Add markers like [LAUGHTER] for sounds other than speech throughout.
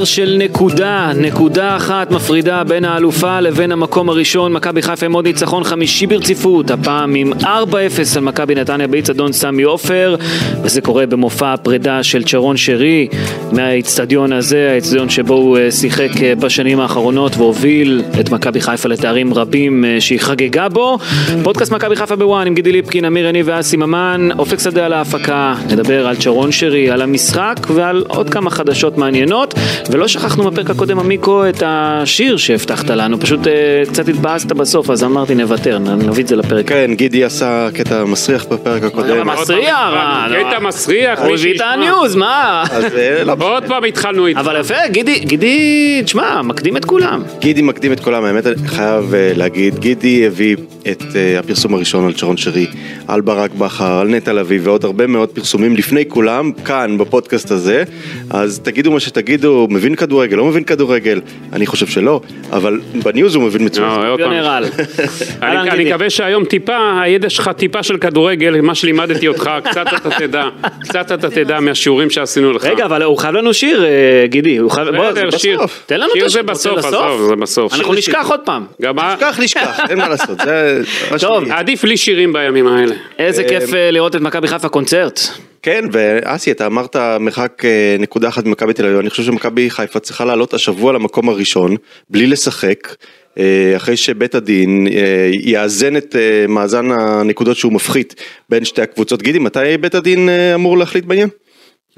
פער של נקודה, נקודה אחת מפרידה בין האלופה לבין המקום הראשון, מכבי חיפה עם עוד ניצחון חמישי ברציפות, הפעם עם 4-0 על מכבי נתניה באיצטדיון סמי עופר, וזה קורה במופע הפרידה של צ'רון שרי מהאיצטדיון הזה, האיצטדיון שבו הוא אה, שיחק אה, בשנים האחרונות והוביל את מכבי חיפה לתארים רבים אה, שהיא חגגה בו. פודקאסט מכבי חיפה בוואן עם גידי ליפקין, אמיר יניב ואסי ממן, אופק שדה על ההפקה, נדבר על צ'רון שרי, על המשחק ועל עוד כמה חדשות מעניינות. ולא שכחנו בפרק הקודם, עמיקו, את השיר שהבטחת לנו, פשוט uh, קצת התבאסת בסוף, אז אמרתי נוותר, נביא את זה לפרק. כן, גידי עשה קטע מסריח בפרק הקודם. מסריח, קטע מסריח, הוא הביא את הניוז, מה? אה, לא, עוד פעם התחלנו איתך. אבל יפה, גידי, גידי, תשמע, מקדים את כולם. גידי מקדים את כולם, האמת אני חייב אה, להגיד, גידי הביא את אה, הפרסום הראשון על שרון שרי, על ברק בכר, על נטע לביא ועוד הרבה מאוד פרסומים לפני כולם, כאן בפודקאסט הזה, אז תגידו מה שתגידו, מבין כדורגל, לא מבין כדורגל, אני חושב שלא, אבל בניוז הוא מבין מצוין. לא, עוד פעם. [LAUGHS] אני. מקווה שהיום טיפה, הידע שלך טיפה של כדורגל, מה שלימדתי אותך, [LAUGHS] קצת אתה תדע, קצת אתה [LAUGHS] תדע מהשיעורים שעשינו לך. רגע, אבל הוא חייב לנו שיר, אה, גידי, הוא חייב, בוא. שיר. תן לנו את שיר השיר, זה בסוף, עזוב, זה בסוף. אנחנו נשכח עוד פעם. גם ה- שכח לשכח, אין מה לעשות, זה מה טוב, עדיף לי שירים בימים האלה. איזה כיף אה, לראות את מכבי חיפה קונצרט. כן, ואסי, אתה אמרת מרחק אה, נקודה אחת ממכבי תל אביב, אני חושב שמכבי חיפה צריכה לעלות השבוע למקום הראשון, בלי לשחק, אה, אחרי שבית הדין אה, יאזן את מאזן הנקודות שהוא מפחית בין שתי הקבוצות. גידי, מתי בית הדין אמור להחליט בעניין?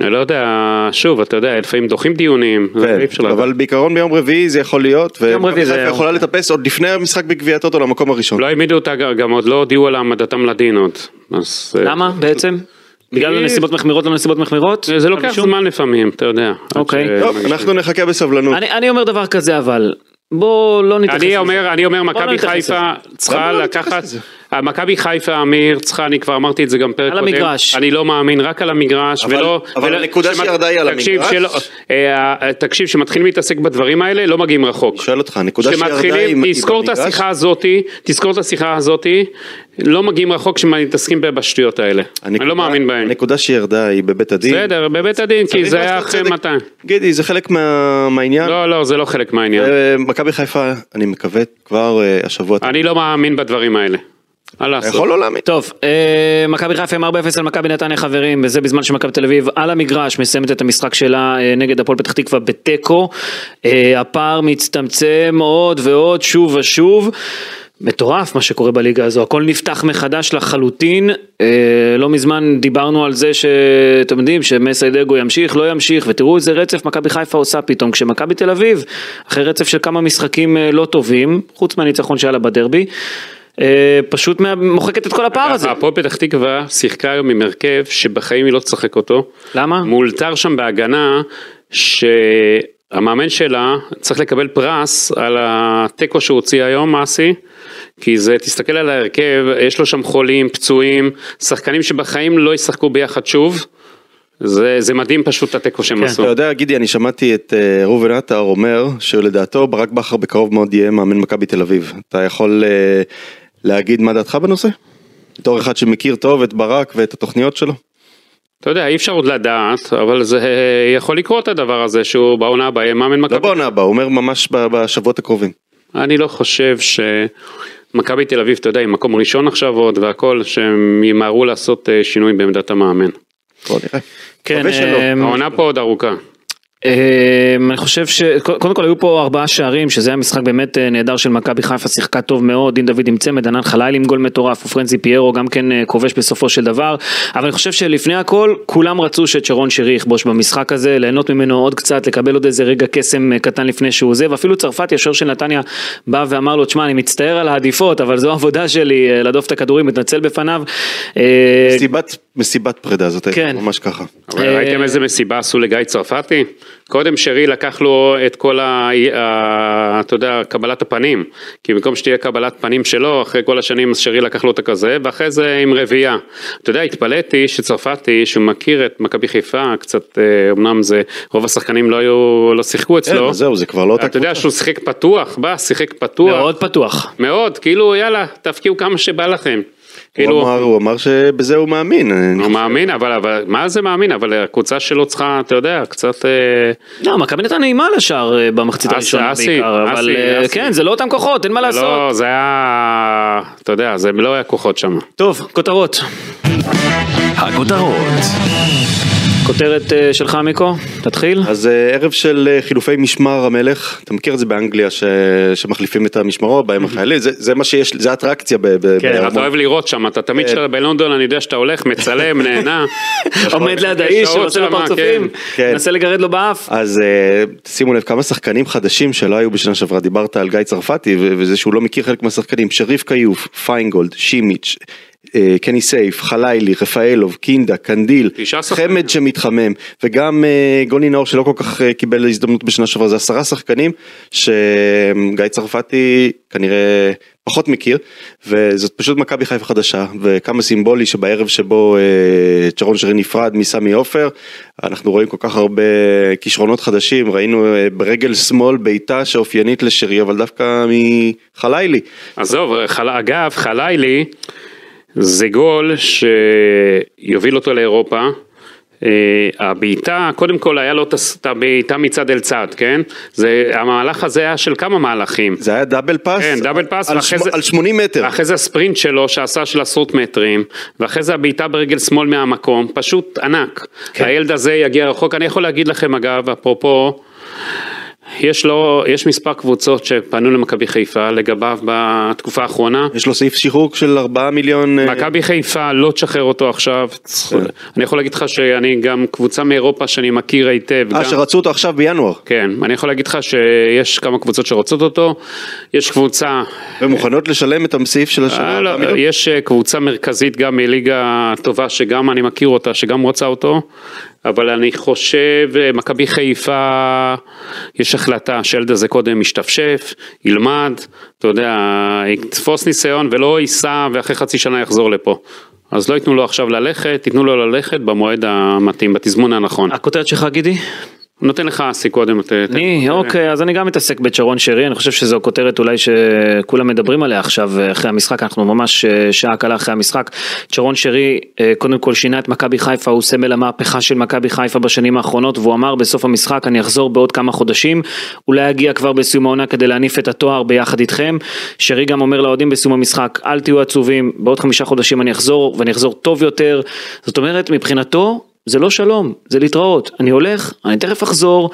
אני לא יודע, שוב, אתה יודע, לפעמים דוחים דיונים, זה כן, אי אפשר לדעת. אבל בעיקרון ביום רביעי זה יכול להיות, רביעי ומכבי חיפה יכולה לטפס עוד לפני המשחק בגביע הטוטו למקום הראשון. לא העמידו אותה, גם עוד לא הודיעו על העמדתם לדין עוד. אז, למה בעצם? בגלל כי- נסיבות מחמירות לא נסיבות מחמירות? זה לוקח זמן לפעמים, אתה יודע. אוקיי. ש- טוב, אנחנו נחכה בסבלנות. אני אני אומר דבר כזה אבל, בוא לא נתייחס אני לזה. אומר, אני אומר, לא מכבי חיפה. צריכה לא לקחת? מכבי חיפה, אמיר, צריכה, אני כבר אמרתי את זה גם פרק על קודם, המגרש. אני לא מאמין רק על המגרש, אבל- ולא, אבל ולא- הנקודה שירדה היא על המגרש? שלא- אה, תקשיב, שמתחילים להתעסק בדברים האלה, לא מגיעים רחוק. אני שואל אותך, הנקודה שירדה היא היא תזכור את במגרש? השיחה הזאתי, תזכור את השיחה הזאתי, לא מגיעים רחוק כשמתעסקים בשטויות האלה. אני לא מאמין בהם. הנקודה שירדה היא בבית הדין. בסדר, בבית הדין, כי זה היה אחרי. 200. גידי, זה חלק מה- מהעניין. לא, לא, זה לא חלק מהעניין. אה, מכבי חיפה, אני מקווה כבר אה, השבוע. אני לא מאמין בדברים האלה. מה לעשות? יכול לא להאמין. טוב, אה, מכבי חיפה עם 4-0 על מכבי נתניה חברים, וזה בזמן שמכבי תל אביב על המגרש מסיימת את המשחק שלה אה, נגד הפועל פתח תקווה בתיקו. אה, הפער מצטמצם עוד ועוד שוב ושוב. מטורף מה שקורה בליגה הזו, הכל נפתח מחדש לחלוטין, אה, לא מזמן דיברנו על זה שאתם יודעים שמסיידגו ימשיך, לא ימשיך, ותראו איזה רצף מכבי חיפה עושה פתאום, כשמכבי תל אביב, אחרי רצף של כמה משחקים אה, לא טובים, חוץ מהניצחון שהיה לה בדרבי, פשוט מה- מוחקת את כל הפער הזה. הפועל פתח תקווה שיחקה היום עם הרכב שבחיים היא לא תשחק אותו. למה? מאולתר שם בהגנה שהמאמן שלה צריך לקבל פרס על התיקו שהוא הוציא היום, אסי. כי זה, תסתכל על ההרכב, יש לו שם חולים, פצועים, שחקנים שבחיים לא ישחקו ביחד שוב. זה, זה מדהים פשוט התיקו שהם כן. עשו. אתה יודע, גידי, אני שמעתי את אה, ראובן עטר אומר שלדעתו ברק בכר בקרוב מאוד יהיה מאמן מכבי תל אביב. אתה יכול אה, להגיד מה דעתך בנושא? בתור אחד שמכיר טוב את ברק ואת התוכניות שלו? אתה יודע, אי אפשר עוד לדעת, אבל זה יכול לקרות הדבר הזה שהוא בעונה הבאה יהיה מאמן לא מכבי. בעונה הבאה, הוא אומר ממש ב- בשבועות הקרובים. אני לא חושב שמכבי תל אביב, אתה יודע, עם מקום ראשון עכשיו עוד והכל, שהם ימהרו לעשות אה, שינוי בעמדת המאמן. בוא נראה. כן. אמ, העונה פה עוד ארוכה. אמ, אני חושב ש... קודם כל היו פה ארבעה שערים, שזה היה משחק באמת אה, נהדר של מכבי חיפה, שיחקה טוב מאוד, דין דוד עם צמד, ענן חלילי עם גול מטורף, ופרנזי פיירו גם כן אה, כובש בסופו של דבר, אבל אני חושב שלפני הכל, כולם רצו שצ'רון שרי יכבוש במשחק הזה, ליהנות ממנו עוד קצת, לקבל עוד איזה רגע קסם אה, קטן לפני שהוא עוזב, אפילו צרפתי, השוער של נתניה, בא ואמר לו, תשמע, אני מצטער על העדיפות, אבל זו העבודה שלי, להדוף את הכדורים, מתנצל בפניו. מסיבת, מסיבת פרידה זאת הייתה כן. ממש ככה. ראיתם איזה מסיבה עשו לגיא צרפתי? קודם שרי לקח לו את כל ה... ה- אתה יודע, קבלת הפנים, כי במקום שתהיה קבלת פנים שלו, אחרי כל השנים אז שרי לקח לו את הכזה, ואחרי זה עם רביעייה. אתה יודע, התפלאתי שצרפתי, שהוא מכיר את מכבי חיפה, קצת, אה, אמנם זה, רוב השחקנים לא היו, לא שיחקו כן, אצלו. אז זהו, זה כבר לא אותה אתה יודע. שהוא שיחק פתוח, בא, שיחק פתוח. מאוד פתוח. מאוד, כאילו יאללה, תפקיעו כמה שבא לכם. הוא כאילו, אמר- הוא אמר שבזה הוא מאמין. הוא חושב. מאמין, אבל, אבל מה זה מאמין? אבל הקבוצה שלו צריכה, אתה יודע, קצת... אה, לא, מכבי נתניה נעימה לשער אה, במחצית אסי, הראשונה אסי, בעיקר, אבל אסי, אה, אסי. כן, זה לא אותם כוחות, אין מה לעשות. לא, זה היה, אתה יודע, זה לא היה כוחות שם. טוב, כותרות. הכותרות. כותרת אה, שלך מיקו, תתחיל. אז אה, ערב של אה, חילופי משמר המלך, אתה מכיר את זה באנגליה ש... שמחליפים את המשמרות, בהם החיילים, זה, זה מה שיש, זה האטרקציה ב... ב- כן. אתה אוהב לראות שם, אתה תמיד כשאתה בלונדון, אני יודע שאתה הולך, מצלם, [LAUGHS] נהנה. עומד ליד יש האיש שעושה לו שמה, פרצופים, כן. מנסה לגרד לו באף. אז שימו לב כמה שחקנים חדשים שלא היו בשנה שעברה, דיברת על גיא צרפתי וזה שהוא לא מכיר חלק מהשחקנים, שריף כיוף, פיינגולד, שימיץ', קני סייף, חלילי, רפאלוב, קינדה, קנדיל. חמד שמתחמם וגם אה, גוני נאור שלא כל כך אה, קיבל הזדמנות בשנה שעברה, זה עשרה שחקנים שגיא צרפתי כנראה פחות מכיר וזאת פשוט מכבי חיפה חדשה וכמה סימבולי שבערב שבו אה, צ'רון שרי נפרד מסמי עופר אנחנו רואים כל כך הרבה כישרונות חדשים ראינו אה, ברגל שמאל בעיטה שאופיינית לשרי אבל דווקא מחלילי עזוב, חל- אגב, חלילי זה גול שיוביל אותו לאירופה. אה, הבעיטה, קודם כל היה לו את הבעיטה מצד אל צד, כן? זה, המהלך הזה היה של כמה מהלכים. זה היה דאבל פאס, כן, דאבל פאס, על, שמ- זה- על 80 מטר, ואחרי זה הספרינט שלו שעשה של עשרות מטרים, ואחרי זה הבעיטה ברגל שמאל מהמקום, פשוט ענק. כן. הילד הזה יגיע רחוק, אני יכול להגיד לכם אגב, אפרופו, יש לו, יש מספר קבוצות שפנו למכבי חיפה לגביו בתקופה האחרונה. יש לו סעיף שחרור של 4 מיליון, אה, מכבי חיפה לא תשחרר אותו עכשיו, כן. אני יכול להגיד לך שאני גם קבוצה מאירופה שאני מכיר היטב, אה שרצו אותו עכשיו בינואר, כן, אני יכול להגיד לך שיש כמה קבוצות שרוצות אותו, יש קבוצה ומוכנות לשלם את הסעיף של השנה, אה, לא, 4 מיליון? יש אה, קבוצה מרכזית גם מליגה טובה שגם אני מכיר אותה, שגם רוצה אותו, אבל אני חושב, אה, מכבי חיפה, יש החלטה שהילד הזה קודם משתפשף, ילמד, אתה יודע, יתפוס ניסיון ולא ייסע ואחרי חצי שנה יחזור לפה. אז לא ייתנו לו עכשיו ללכת, ייתנו לו ללכת במועד המתאים, בתזמון הנכון. הכותרת שלך גידי? נותן לך אסי קודם. אני, אוקיי, אז אני גם מתעסק בצ'רון שרי, אני חושב שזו כותרת אולי שכולם מדברים עליה עכשיו אחרי המשחק, אנחנו ממש אה, שעה קלה אחרי המשחק. צ'רון שרי אה, קודם כל שינה את מכבי חיפה, הוא סמל המהפכה של מכבי חיפה בשנים האחרונות, והוא אמר בסוף המשחק, אני אחזור בעוד כמה חודשים, אולי אגיע כבר בסיום העונה כדי להניף את התואר ביחד איתכם. שרי גם אומר לאוהדים בסיום המשחק, אל תהיו עצובים, בעוד חמישה חודשים אני אחזור, ואני אחזור טוב יותר. זאת אומרת, מבחינתו, זה לא שלום, זה להתראות. אני הולך, אני תכף אחזור,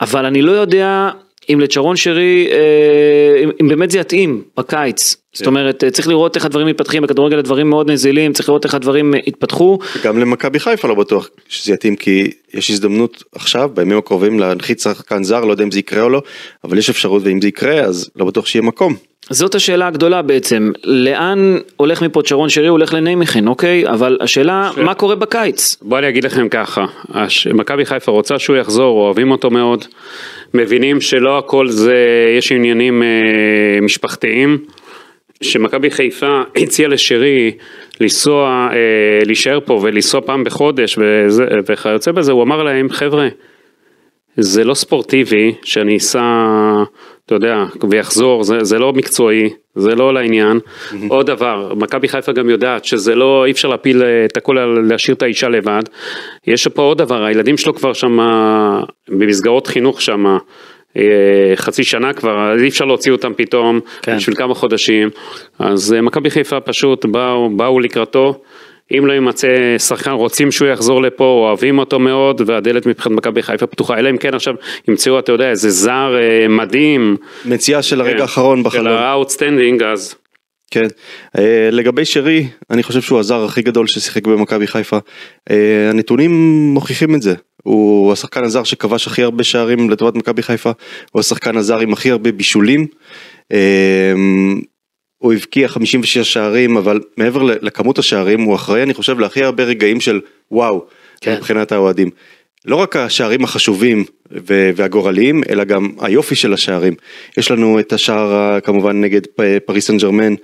אבל אני לא יודע אם לצ'רון שרי, אה, אם, אם באמת זה יתאים בקיץ. זאת אומרת, אה, צריך לראות איך הדברים מתפתחים, בכדורגל הדברים מאוד נזילים, צריך לראות איך הדברים אה, יתפתחו. גם למכבי חיפה לא בטוח שזה יתאים כי יש הזדמנות עכשיו בימים הקרובים להנחית שחקן זר לא יודע אם זה יקרה או לא אבל יש אפשרות ואם זה יקרה אז לא בטוח שיהיה מקום. זאת השאלה הגדולה בעצם, לאן הולך מפה צ'רון שרי, הולך לניימכן, אוקיי? אבל השאלה, מה קורה בקיץ? בוא אני אגיד לכם ככה, הש- מכבי חיפה רוצה שהוא יחזור, אוהבים אותו מאוד, מבינים שלא הכל זה, יש עניינים אה, משפחתיים, שמכבי חיפה [CLEARS THROAT] הציעה לשרי לנסוע, אה, להישאר פה ולנסוע פעם בחודש וזה, וכיוצא בזה, הוא אמר להם, חבר'ה, זה לא ספורטיבי שאני אסע, אתה יודע, ויחזור, זה, זה לא מקצועי, זה לא לעניין. עוד דבר, מכבי חיפה גם יודעת שזה לא, אי אפשר להפיל אה, את הכל, להשאיר את האישה לבד. יש פה עוד דבר, הילדים שלו כבר שם, במסגרות חינוך שם, אה, חצי שנה כבר, אז אי אפשר להוציא אותם פתאום, כן. בשביל כמה חודשים. אז אה, מכבי חיפה פשוט באו, באו לקראתו. אם לא יימצא שחקן, רוצים שהוא יחזור לפה, אוהבים אותו מאוד, והדלת מבחינת מכבי חיפה פתוחה, אלא אם כן עכשיו ימצאו, אתה יודע, איזה זר אה, מדהים. מציאה של הרגע כן, האחרון של בחלום. ה-outstanding, אז כן. אה, לגבי שרי, אני חושב שהוא הזר הכי גדול ששיחק במכבי חיפה. אה, הנתונים מוכיחים את זה. הוא השחקן הזר שכבש הכי הרבה שערים לטובת מכבי חיפה, הוא השחקן הזר עם הכי הרבה בישולים. הוא הבקיע 56 שערים, אבל מעבר לכמות השערים, הוא אחראי, אני חושב, להכי הרבה רגעים של וואו, כן. מבחינת האוהדים. לא רק השערים החשובים והגורליים, אלא גם היופי של השערים. יש לנו את השער ה- כמובן נגד פריס סן ג'רמן,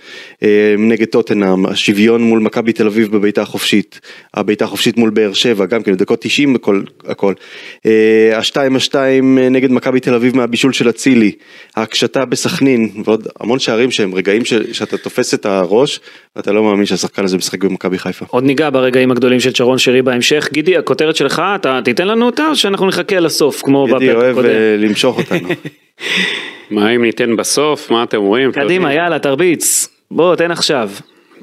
אה, נגד טוטנאם, השוויון מול מכבי תל אביב בביתה החופשית, הבעיטה החופשית מול באר שבע, גם כן, דקות 90 בכל, הכל. אה, השתיים השתיים אה, נגד מכבי תל אביב מהבישול של אצילי, ההקשתה בסכנין, ועוד המון שערים שהם רגעים ש- שאתה תופס את הראש, ואתה לא מאמין שהשחקן הזה משחק במכבי חיפה. עוד ניגע ברגעים הגדולים של שרון שרי בהמשך. גידי, הכותרת שלך, אתה תיתן לנו אותה או שאנחנו נחכה לסוף, כמו בפרק אוהב הקודם? אה, למשוך אותנו. [LAUGHS] מה אם ניתן בסוף? מה אתם אומרים? קדימה, יאללה, תרביץ. בוא, תן עכשיו.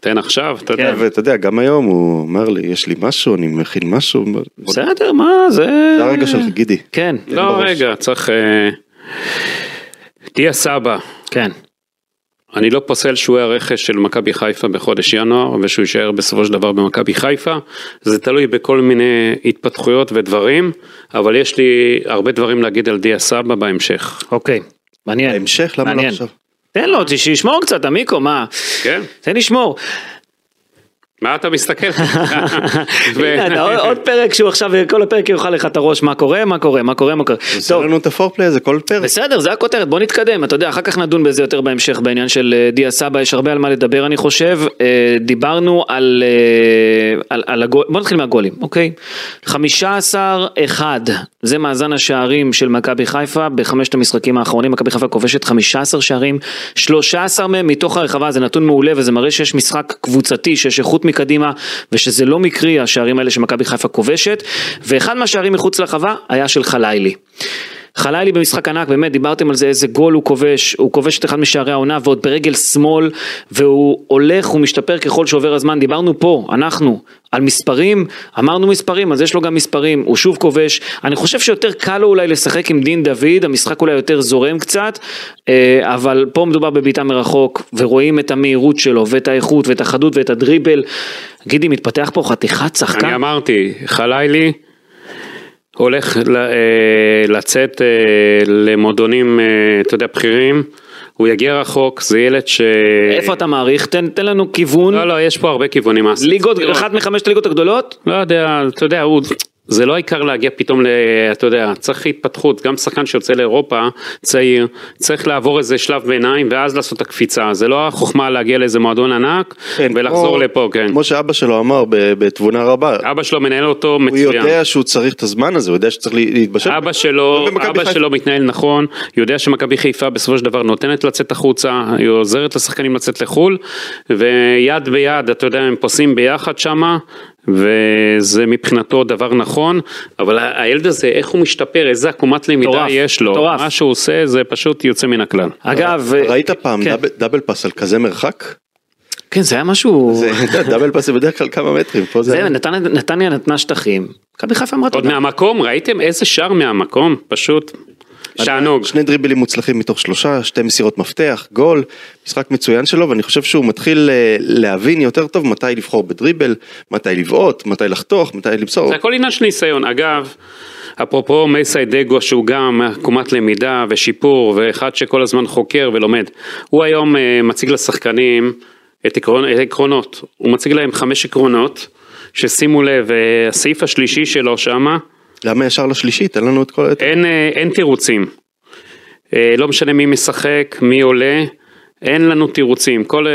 תן עכשיו, אתה יודע. כן. ואתה יודע, גם היום הוא אומר לי, יש לי משהו, אני מכין משהו. בסדר, מה, זה... זה הרגע שלך, גידי. כן, לא. רגע, צריך... אה, דיה סבא, כן. אני לא פוסל שהוא היה רכש של מכבי חיפה בחודש ינואר ושהוא יישאר בסופו של דבר במכבי חיפה. זה תלוי בכל מיני התפתחויות ודברים, אבל יש לי הרבה דברים להגיד על דיה סבא בהמשך. אוקיי, מעניין. בהמשך, למה לא מעניין. עכשיו? תן לו, שישמור קצת, עמיקו, מה? כן? תן לשמור. מה אתה מסתכל? [LAUGHS] הנה, עוד- פרק שהוא עכשיו, כל הפרק יאכל לך את הראש, מה קורה, מה קורה, מה קורה, מה קורה. עושה טוב, לנו את הפורפליי הזה כל פרק. בסדר, זה הכותרת, בוא נתקדם, אתה יודע, אחר כך נדון בזה יותר בהמשך בעניין של אה, דיה סבא, יש הרבה על מה לדבר אני חושב, אה, דיברנו על, אה, בוא נתחיל מהגולים, אוקיי? 15-1, זה מאזן השערים של מכבי חיפה בחמשת המשחקים האחרונים, מכבי חיפה כובשת 15 שערים, 13 מהם מתוך הרחבה, זה נתון מעולה וזה מראה שיש משחק קבוצתי, שיש איכות מקדימה ושזה לא מקרי השערים האלה שמכבי חיפה כובשת, ואחד מהשערים מחוץ לרחבה היה של חלילי. חלילי במשחק ענק, באמת דיברתם על זה איזה גול הוא כובש, הוא כובש את אחד משערי העונה ועוד ברגל שמאל והוא הולך ומשתפר ככל שעובר הזמן, דיברנו פה, אנחנו, על מספרים, אמרנו מספרים, אז יש לו גם מספרים, הוא שוב כובש, אני חושב שיותר קל לו אולי לשחק עם דין דוד, המשחק אולי יותר זורם קצת, אה, אבל פה מדובר בבעיטה מרחוק ורואים את המהירות שלו ואת האיכות ואת החדות ואת הדריבל, גידי מתפתח פה חתיכת שחקן, אני אמרתי, חלילי הולך ל- אה, לצאת אה, למועדונים, אה, אתה יודע, בכירים, הוא יגיע רחוק, זה ילד ש... איפה אתה מעריך? תן, תן לנו כיוון, לא, לא, יש פה הרבה כיוונים. ליגות, תראו, אחת מחמשת הליגות הגדולות? לא יודע, אתה יודע, הוא... זה לא העיקר להגיע פתאום ל... אתה יודע, צריך התפתחות, גם שחקן שיוצא לאירופה, צעיר, צריך לעבור איזה שלב ביניים ואז לעשות את הקפיצה, זה לא החוכמה להגיע לאיזה מועדון ענק כן, ולחזור כמו- לפה, כן. כמו שאבא שלו אמר בתבונה רבה, אבא שלו מנהל אותו הוא מצוין. יודע שהוא צריך את הזמן הזה, הוא יודע שצריך לה- להתבשל. אבא שלו, ובמכבי אבא חיפה- שלו מתנהל נכון, יודע שמכבי חיפה בסופו של דבר נותנת לצאת החוצה, היא עוזרת לשחקנים לצאת לחו"ל, ויד ביד, אתה יודע, הם פוסעים ביחד שמה, וזה מבחינתו דבר נכון, אבל הילד הזה, איך הוא משתפר, איזה עקומת למידה מטורף, יש לו, מטורף. מה שהוא עושה זה פשוט יוצא מן הכלל. אגב, ראית פעם כן. דאבל- דאבל פס על כזה מרחק? כן, זה היה משהו... זה- [LAUGHS] דאבל פס זה בדרך כלל כמה מטרים, פה זה... זה, נתניה, נתניה נתנה שטחים, מכבי חיפה אמרה עוד תודה. מהמקום, ראיתם איזה שער מהמקום? פשוט שענוג. שני דריבלים מוצלחים מתוך שלושה, שתי מסירות מפתח, גול, משחק מצוין שלו, ואני חושב שהוא מתחיל אה, להבין יותר טוב מתי לבחור בדריבל, מתי לבעוט, מתי לחתוך, מתי למסור. זה הכל עניין של ניסיון. אגב, אפרופו מייסי דגו שהוא גם עקומת למידה ושיפור ואחד שכל הזמן חוקר ולומד. הוא היום אה, מציג לשחקנים את, העקרונות. הוא מציג להם חמש עקרונות, ששימו לב, אה, הסעיף השלישי שלו שמה, למה ישר לשלישית? תן לנו את כל... אין, אה, אין תירוצים. אה, לא משנה מי משחק, מי עולה, אין לנו תירוצים. כל, אה,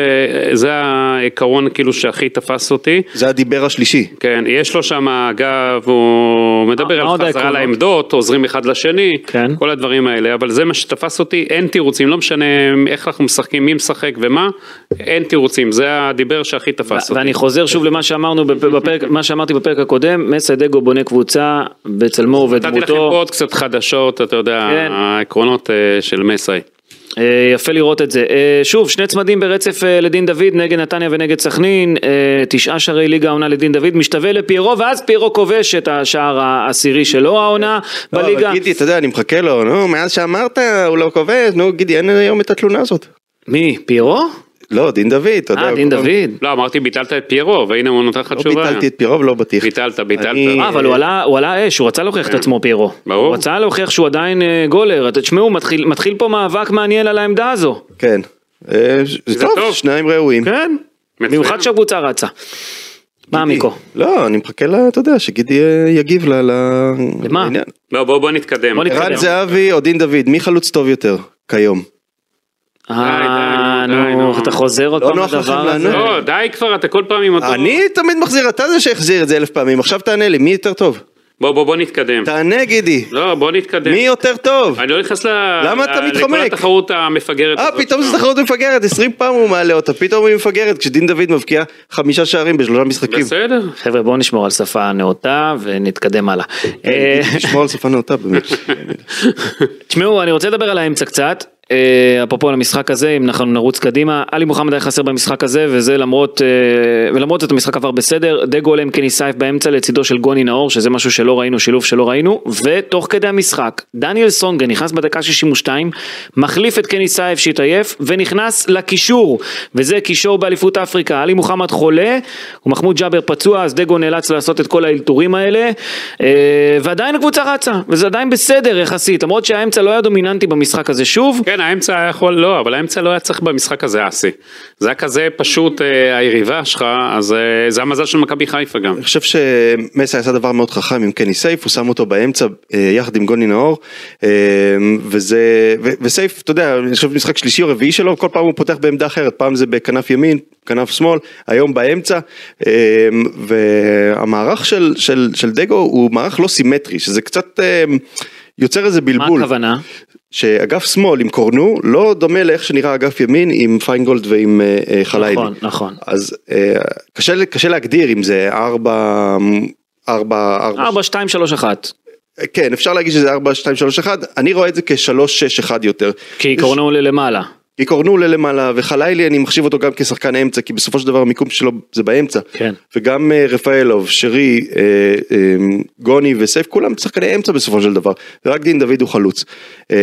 זה העיקרון כאילו שהכי תפס אותי. זה הדיבר השלישי. כן, יש לו שם, אגב, הוא מדבר על חזרה העקרונות? לעמדות, עוזרים אחד לשני, כן. כל הדברים האלה, אבל זה מה שתפס אותי, אין תירוצים, לא משנה איך אנחנו משחקים, מי משחק ומה, אין תירוצים, זה הדיבר שהכי תפס אותי. ואני חוזר שוב למה שאמרנו בפ- בפרק, מה שאמרתי בפרק הקודם, מסיידגו בונה קבוצה בצלמו נתתי לכם פה עוד קצת חדשות, אתה יודע, כן. העקרונות אה, של מסאי. אה, יפה לראות את זה. אה, שוב, שני צמדים ברצף אה, לדין דוד, נגד נתניה ונגד סכנין, תשעה שערי ליגה העונה לדין דוד, משתווה לפיירו, ואז פיירו כובש את השער העשירי שלו העונה לא, בליגה. אבל גידי, אתה יודע, אני מחכה לו, נו, מאז שאמרת, הוא לא כובש, נו, גידי, אין היום את התלונה הזאת. מי, פיירו? לא, דין דוד, אתה יודע. אה, דין דוד. לא, אמרתי ביטלת את פיירו, והנה הוא נותן לך לא תשובה. ביטלתי את פירו ולא בטיח. ביטלת, ביטלת. אה, אבל הוא עלה, אש, הוא רצה להוכיח את עצמו פיירו. ברור. הוא רצה להוכיח שהוא עדיין אה, גולר. אתה- תשמעו, מתחיל, מתחיל פה מאבק מעניין על העמדה הזו. כן. אה, זה טוב. שניים ראויים. כן. במיוחד שהקבוצה רצה. מה. מיקו? לא, אני מחכה ל... אתה יודע, שגידי אה, יגיב ל- למה? לא, בוא, נתקדם. בוא נתקדם. ערן זהבי או דין דוד, מי חלוץ טוב יותר כיום? אה, נו. אתה חוזר עוד לא פעם לדבר הזה? לא, די כבר, אתה כל פעם עם אותו... אני תמיד מחזיר, אתה זה שהחזיר את זה אלף פעמים, עכשיו תענה לי, מי יותר טוב? בוא, בוא, בוא נתקדם. תענה גידי, לא, בוא נתקדם. מי יותר טוב? אני לא נכנס ל... למה אתה מתחמק? לכל התחרות המפגרת אה, הזאת פתאום שלך. זו תחרות מפגרת, 20 פעם הוא מעלה אותה, פתאום היא מפגרת, כשדין דוד מבקיע חמישה שערים בשלושה משחקים. בסדר. חבר'ה בואו נשמור על שפה נאותה ונתקדם הלאה. אה, תשמור על שפה נאותה באמת. [LAUGHS] תשמעו, אני רוצה לדבר על האמצע קצת. אה, אפרופו על המשחק הזה, אם אנחנו נרוץ קדימה, עלי מוחמד היה חסר במשחק הזה, וזה למרות, אה, ולמרות זאת המשחק עבר בסדר, דגו עולה עם קני סייף באמצע לצידו של גוני נאור, שזה משהו שלא ראינו, שילוב שלא ראינו, ותוך כדי המשחק, דניאל סונגן נכנס בדקה 62, מחליף את קני סייף שהתעייף, ונכנס לקישור, וזה קישור באליפות אפריקה, עלי מוחמד חולה, ומחמוד ג'אבר פצוע, אז דגו נאלץ לעשות את כל האלתורים האלה, אה, ועדיין הקבוצה רצה, וזה עדיין בסדר יחסית, למרות שהאמצע לא היה דומיננטי במשחק הזה. שוב, כן, האמצע היה יכול, לא, אבל האמצע לא היה צריך במשחק הזה אסי. זה היה כזה פשוט אה, היריבה שלך, אז אה, זה המזל של מכבי חיפה גם. אני חושב שמסי עשה דבר מאוד חכם עם קני סייף, הוא שם אותו באמצע אה, יחד עם גוני נאור, וזה, וסייף, אתה יודע, אני חושב משחק שלישי או רביעי שלו, כל פעם הוא פותח בעמדה אחרת, פעם זה בכנף ימין, כנף שמאל, היום באמצע, והמערך של, דגו הוא מערך לא סימטרי, שזה קצת יוצר איזה מה בלבול. הכוונה? שאגף שמאל עם קורנו לא דומה לאיך שנראה אגף ימין עם פיינגולד ועם אה, אה, חליילי. נכון, נכון. אז אה, קשה, קשה להגדיר אם זה ארבע, ארבע, ארבע, 4, 2, 3, 1. כן אפשר להגיד שזה ארבע, שתיים, שלוש, אחד, אני רואה את זה כשלוש, שש, אחד יותר. כי עיקרונו עולה למעלה. כי קורנו עולה למעלה וחליילי אני מחשיב אותו גם כשחקן אמצע כי בסופו של דבר המיקום שלו זה באמצע. כן. וגם אה, רפאלוב, שרי, אה, אה, גוני וסייף כולם שחקני אמצע בסופו של דבר ורק דין דוד הוא חלוץ. אה,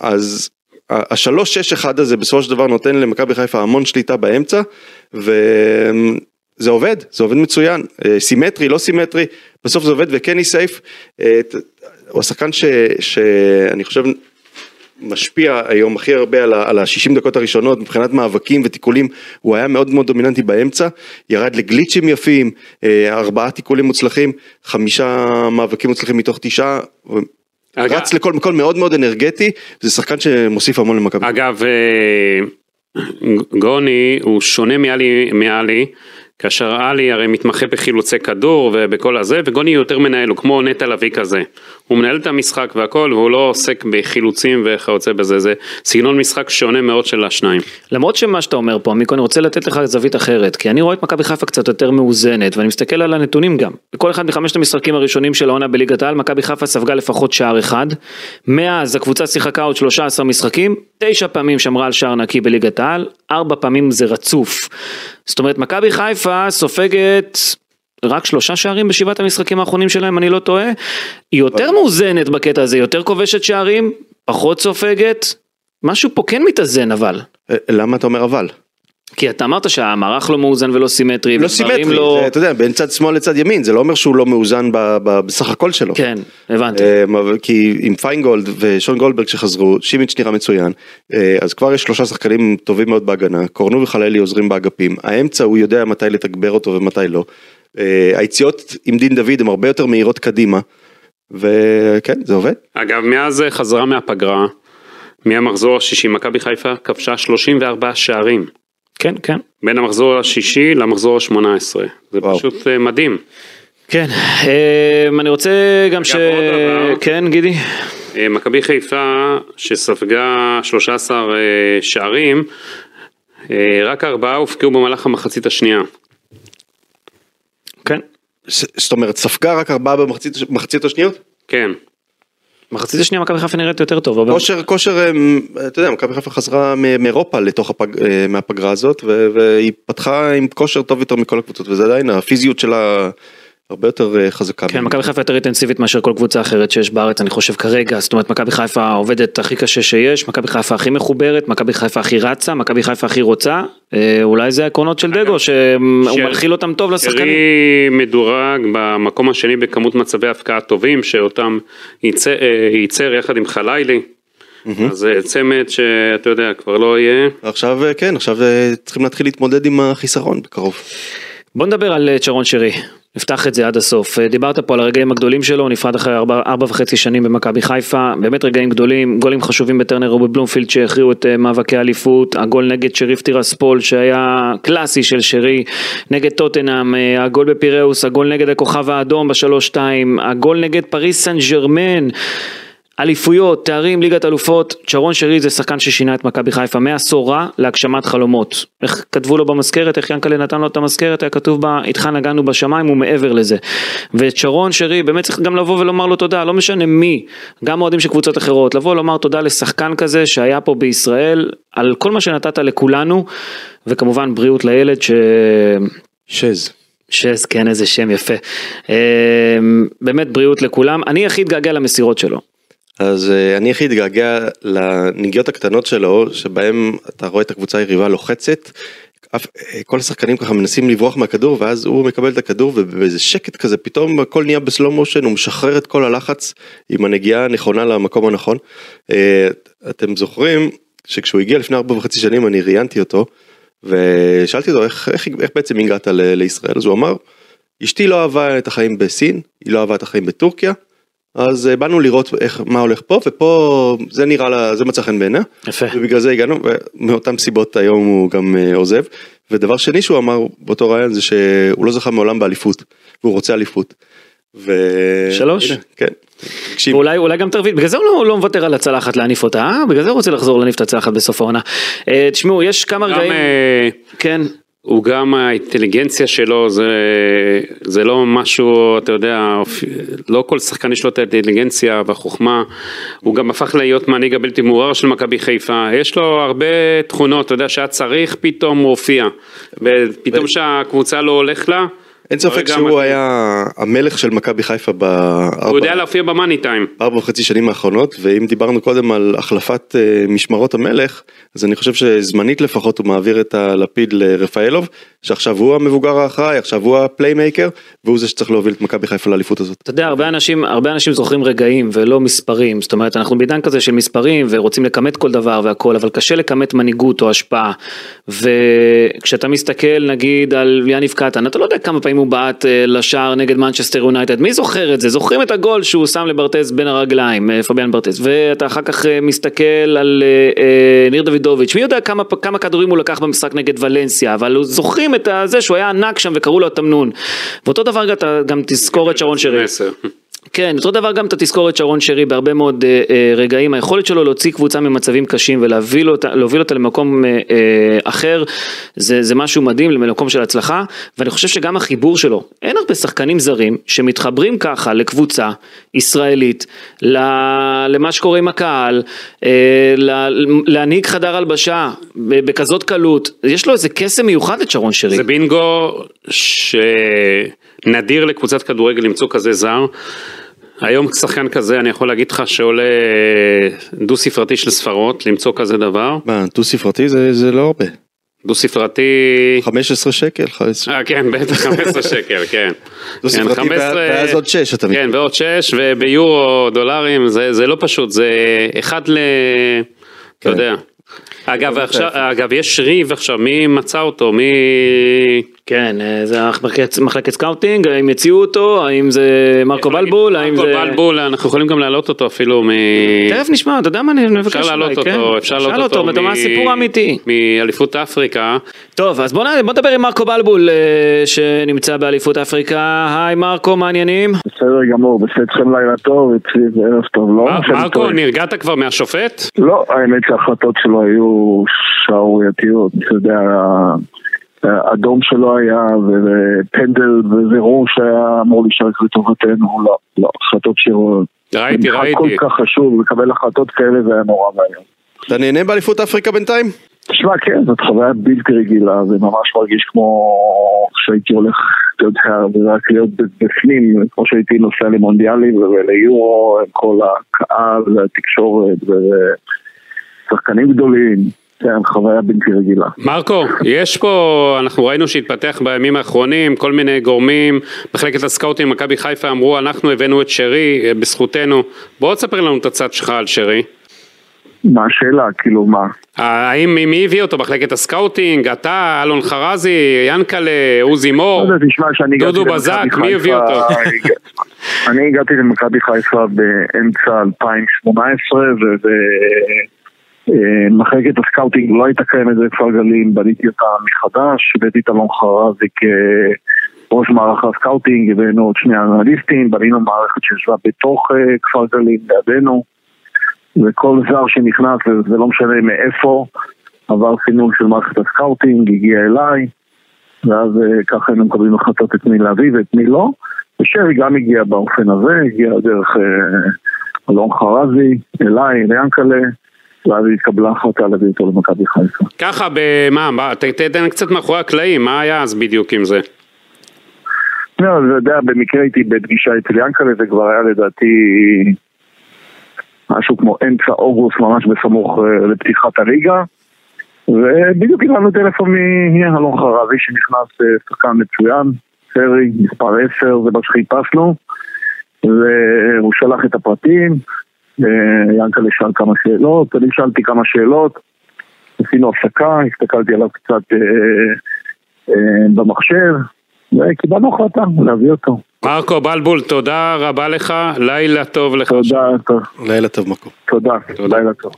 אז השלוש שש אחד הזה בסופו של דבר נותן למכבי חיפה המון שליטה באמצע וזה עובד, זה עובד מצוין, אה, סימטרי, לא סימטרי, בסוף זה עובד וקני סייף, אה, הוא השחקן ש- שאני חושב משפיע היום הכי הרבה על על ה-60 דקות הראשונות מבחינת מאבקים ותיקולים, הוא היה מאוד מאוד דומיננטי באמצע, ירד לגליצ'ים יפים, אה, ארבעה תיקולים מוצלחים, חמישה מאבקים מוצלחים מתוך תשעה, אגב- רץ לכל מקום מאוד מאוד אנרגטי, זה שחקן שמוסיף המון למכבי. אגב, אה, גוני הוא שונה מעלי, מעלי, כאשר עלי הרי מתמחה בחילוצי כדור ובכל הזה, וגוני יותר מנהל, הוא כמו נטע לביא כזה. הוא מנהל את המשחק והכל, והוא לא עוסק בחילוצים וכיוצא בזה, זה סגנון משחק שונה מאוד של השניים. למרות שמה שאתה אומר פה, מיקו, אני רוצה לתת לך זווית אחרת, כי אני רואה את מכבי חיפה קצת יותר מאוזנת, ואני מסתכל על הנתונים גם. בכל אחד מחמשת המשחקים הראשונים של העונה בליגת העל, מכבי חיפה ספגה לפחות שער אחד. מאז הקבוצה שיחקה עוד 13 משחקים, תשע פעמים שמרה על שער נקי בליגת העל, ארבע פעמים זה רצוף. זאת אומרת, מכבי חיפה סופגת רק שלושה שערים בשבעת המשחקים האחרונים שלהם, אני לא טועה. היא יותר מאוזנת בקטע הזה, יותר כובשת שערים, פחות סופגת. משהו פה כן מתאזן אבל. אה, למה אתה אומר אבל? כי אתה אמרת שהמערך לא מאוזן ולא סימטרי, לא סימטרי, לא... זה, אתה יודע, בין צד שמאל לצד ימין, זה לא אומר שהוא לא מאוזן ב- ב- בסך הכל שלו. כן, הבנתי. אמ, כי עם פיינגולד ושון גולדברג שחזרו, סימיץ' נראה מצוין, אה, אז כבר יש שלושה שחקנים טובים מאוד בהגנה, קורנו וחללי עוזרים באגפים, האמצע הוא יודע מתי לתגבר אותו ומתי לא, היציאות עם דין דוד הן הרבה יותר מהירות קדימה, וכן, זה עובד. אגב, מאז אה, חזרה מהפגרה, מהמחזור השישי, מכבי חיפה כבשה 34 שערים. כן, כן. בין המחזור השישי למחזור ה-18. זה וואו. פשוט אה, מדהים. כן, אה, אני רוצה גם ש... כן, גידי. אה, מכבי חיפה שספגה 13 אה, שערים, אה, רק ארבעה הופקעו במהלך המחצית השנייה. כן. זאת אומרת, ספגה רק ארבעה במחצית מחצית השניות? כן. מחצית השנייה מכבי חיפה נראית יותר טוב. כושר, כושר, אמ, אתה יודע, מכבי חיפה חזרה מאירופה לתוך הפג, אה, מהפגרה הזאת, והיא פתחה עם כושר טוב יותר מכל הקבוצות, וזה עדיין, הפיזיות שלה הרבה יותר אה, חזקה. כן, מכבי חיפה יותר אינטנסיבית מאשר כל קבוצה אחרת שיש בארץ, אני חושב כרגע, זאת אומרת מכבי חיפה עובדת הכי קשה שיש, מכבי חיפה הכי מחוברת, מכבי חיפה הכי רצה, מכבי חיפה הכי רוצה, אה, אולי זה העקרונות של דגו, שהוא מנחיל אותם טוב לשחקנים. שרי מדורג במקום השני בכמות מצבי הפקעה טובים שאותם ייצר, אה, ייצר יחד עם חלילי. אז זה צמד שאתה יודע כבר לא יהיה. עכשיו כן, עכשיו צריכים להתחיל להתמודד עם החיסרון בקרוב. בוא נדבר על צ'רון שרי, נפתח את זה עד הסוף. אה, דיברת פה על הרגעים הגדולים שלו, נפרד אחרי ארבע, ארבע וחצי שנים במכבי חיפה, באמת רגעים גדולים, גולים חשובים בטרנר ובבלומפילד שהכריעו את אה, מאבקי האליפות, הגול נגד שריף טירספול שהיה קלאסי של שרי, נגד טוטנאם, הגול בפיראוס, הגול נגד הכוכב האדום בשלוש שתיים, הגול נגד פריס סן ג'רמן. אליפויות, תארים, ליגת אלופות, צ'רון שרי זה שחקן ששינה את מכבי חיפה מעשור רע להגשמת חלומות. איך כתבו לו במזכרת, איך ינקלה נתן לו את המזכרת, היה כתוב בה, איתך נגענו בשמיים ומעבר לזה. ואת שרון שרי, באמת צריך גם לבוא ולומר לו תודה, לא משנה מי, גם אוהדים של קבוצות אחרות, לבוא ולומר תודה לשחקן כזה שהיה פה בישראל, על כל מה שנתת לכולנו, וכמובן בריאות לילד ש... שז. שז, כן, איזה שם יפה. אמ, באמת בריאות לכולם. אני הכי אתגעגע למסירות שלו. אז uh, אני הכי אתגעגע לנגיעות הקטנות שלו, שבהם אתה רואה את הקבוצה היריבה לוחצת, אה, כל השחקנים ככה מנסים לברוח מהכדור, ואז הוא מקבל את הכדור, ובאיזה שקט כזה, פתאום הכל נהיה בסלואו מושן, הוא משחרר את כל הלחץ עם הנגיעה הנכונה למקום הנכון. Uh, אתם זוכרים שכשהוא הגיע לפני ארבע וחצי שנים אני ראיינתי אותו, ושאלתי אותו איך, איך, איך בעצם הגעת לישראל, אז הוא אמר, אשתי לא אהבה את החיים בסין, היא לא אהבה את החיים בטורקיה, אז אה, באנו לראות איך, מה הולך פה, ופה זה נראה לה, זה מצא חן בעיניה. יפה. ובגלל זה הגענו, ומאותן סיבות היום הוא גם אה, עוזב. ודבר שני שהוא אמר באותו רעיון זה שהוא לא זכה מעולם באליפות, והוא רוצה אליפות. ו... שלוש? הנה, כן. תקשיב, ואולי אולי גם תרוויל, בגלל זה הוא לא, לא מוותר על הצלחת להניף אותה, אה? בגלל זה הוא רוצה לחזור להניף את הצלחת בסוף העונה. אה, תשמעו, יש כמה גם, רגעים, אה, כן, הוא גם האינטליגנציה שלו זה, זה לא משהו, אתה יודע, לא כל שחקן יש לו את האינטליגנציה והחוכמה, הוא גם הפך להיות מנהיג הבלתי מעורער של מכבי חיפה, יש לו הרבה תכונות, אתה יודע, שהיה צריך פתאום הוא הופיע, ופתאום שהקבוצה לא הולך לה, אין ספק הרגע שהוא. היה המלך של מכבי חיפה הוא יודע בארבע להופיע ב money time. ארבע וחצי שנים האחרונות, ואם דיברנו קודם על החלפת אה, משמרות המלך, אז אני חושב שזמנית לפחות הוא מעביר את הלפיד לרפאלוב, שעכשיו הוא המבוגר האחראי, עכשיו הוא ה playmaker, והוא זה שצריך להוביל את מכבי חיפה לאליפות הזאת. אתה יודע, הרבה אנשים, הרבה אנשים זוכרים רגעים ולא מספרים, זאת אומרת, אנחנו בעידן כזה של מספרים ורוצים לכמת כל דבר והכל, אבל קשה לכמת מנהיגות או השפעה. וכשאתה מסתכל נגיד על יניב קטן, אתה לא יודע כמה פעמים הוא בעט אה, לשער נגד מנצ'סטר יונייטד, מי זוכר את זה? זוכרים את הגול שהוא שם לברטז בין הרגליים, אה, פביאן ברטז, ואתה אחר כך אה, מסתכל על ניר דוידוביץ', מי יודע כמה, כמה כדורים הוא לקח במשחק נגד ולנסיה, אבל זוכרים את זה שהוא היה ענק שם וקראו לו התמנון. ואותו דבר גם תזכור את שרון שרי. כן, אותו דבר גם אתה תזכור את שרון שרי בהרבה מאוד אה, אה, רגעים, היכולת שלו להוציא קבוצה ממצבים קשים ולהוביל אותה, אותה למקום אה, אה, אחר, זה, זה משהו מדהים, למקום של הצלחה, ואני חושב שגם החיבור שלו, אין הרבה שחקנים זרים שמתחברים ככה לקבוצה ישראלית, למה שקורה עם הקהל, אה, להנהיג חדר הלבשה בכזאת קלות, יש לו איזה קסם מיוחד את שרון שרי. זה בינגו שנדיר לקבוצת כדורגל למצוא כזה זר. היום שחקן כזה אני יכול להגיד לך שעולה דו ספרתי של ספרות למצוא כזה דבר. מה, דו ספרתי זה, זה לא הרבה. דו ספרתי, 15 שקל, 15. אה כן בטח 15 שקל כן. [LAUGHS] דו כן, ספרתי 15 ואז עוד 6 אתה כן מתכוון. ועוד 6 וביורו דולרים זה, זה לא פשוט זה אחד ל... אתה כן. יודע. אגב, עכשיו, אגב, יש ריב עכשיו, מי מצא אותו? מי... כן, אה, זה מחלקת, מחלקת scouting, האם יציעו אותו, האם זה מרקו בלבול, האם מרקו זה... בלבול, אנחנו יכולים גם להעלות אותו אפילו מ... תכף נשמע, אתה יודע מה, אני מבקש אפשר להעלות אולי, כן? אותו, אפשר להעלות אותו. אותו, מה הסיפור האמיתי. מאליפות אפריקה. טוב, אז בוא בוא נדבר עם מרקו בלבול, אה, שנמצא באליפות אפריקה. היי מרקו, מה העניינים? בסדר גמור, בסדר לילה טוב, אצלי זה ערב טוב, לא? מרקו. נרגעת כבר מהשופט? לא, האמת שההחלטות שלו היו שערורייתיות, אתה יודע, האדום שלו היה, ופנדל וזירור שהיה אמור להישאר לטובתנו, לא, לא, החלטות שלו, ראיתי, ראיתי. כל כך חשוב, לקבל החלטות כאלה זה היה נורא ואיום. אתה נהנה באליפות אפריקה בינתיים? תשמע, כן, זאת חוויה בלתי רגילה, זה ממש מרגיש כמו שהייתי הולך, אתה יודע, רק להיות בפנים, כמו שהייתי נוסע למונדיאלים וליורו, עם כל הקהל והתקשורת ושחקנים גדולים, כן, חוויה בלתי רגילה. מרקו, יש פה, אנחנו ראינו שהתפתח בימים האחרונים, כל מיני גורמים, מחלקת הסקאוטים, מכבי חיפה אמרו, אנחנו הבאנו את שרי, אה, בזכותנו. בוא תספר לנו את הצד שלך על שרי. מה השאלה? כאילו מה? האם מי הביא אותו? מחלקת ה scouting? אתה, אלון חרזי, ינקלה, עוזי מור, הגעתי דודו בזק, מי הביא אותו? [LAUGHS] אני הגעתי למכבי חיפה באמצע 2018, ומחלקת הסקאוטינג לא הייתה קיימת בכפר גלים, בניתי אותה מחדש, הבאתי את אלון חרזי כראש מערך הסקאוטינג, הבאנו עוד שני אנליסטים, בנינו מערכת שישבה בתוך אה, כפר גלים, לידינו, וכל זר שנכנס, וזה לא משנה מאיפה, עבר סינון של מערכת הסקאוטינג, הגיע אליי, ואז אה, ככה היינו מקבלים החלטות את מי להביא ואת מי לא. ושרי גם הגיע באופן הזה, הגיע דרך אה, אלון חרזי, אליי, ליאנקלה, ואז התקבלה החלטה להביא אותו למכבי חיפה. ככה, במה, מה, תתן קצת מאחורי הקלעים, מה היה אז בדיוק עם זה? לא, אתה יודע, במקרה הייתי בפגישה אצל יאנקלה, זה כבר היה לדעתי משהו כמו אמצע אוגוסט, ממש בסמוך אה, לפתיחת הליגה. ובדיוק קיבלנו טלפון מאלון חרבי שנכנס אה, שחקן מצוין, סרי, מספר 10, זה מה שחיפשנו. והוא שלח את הפרטים, יאנקלה שאל כמה שאלות, אני שאלתי כמה שאלות, עשינו הפסקה, הסתכלתי עליו קצת אה, אה, במחשב, וקיבלנו החלטה להביא אותו. מרקו בלבול, תודה רבה לך, לילה טוב לך. תודה, טוב, לילה טוב מקום. תודה, לילה טוב.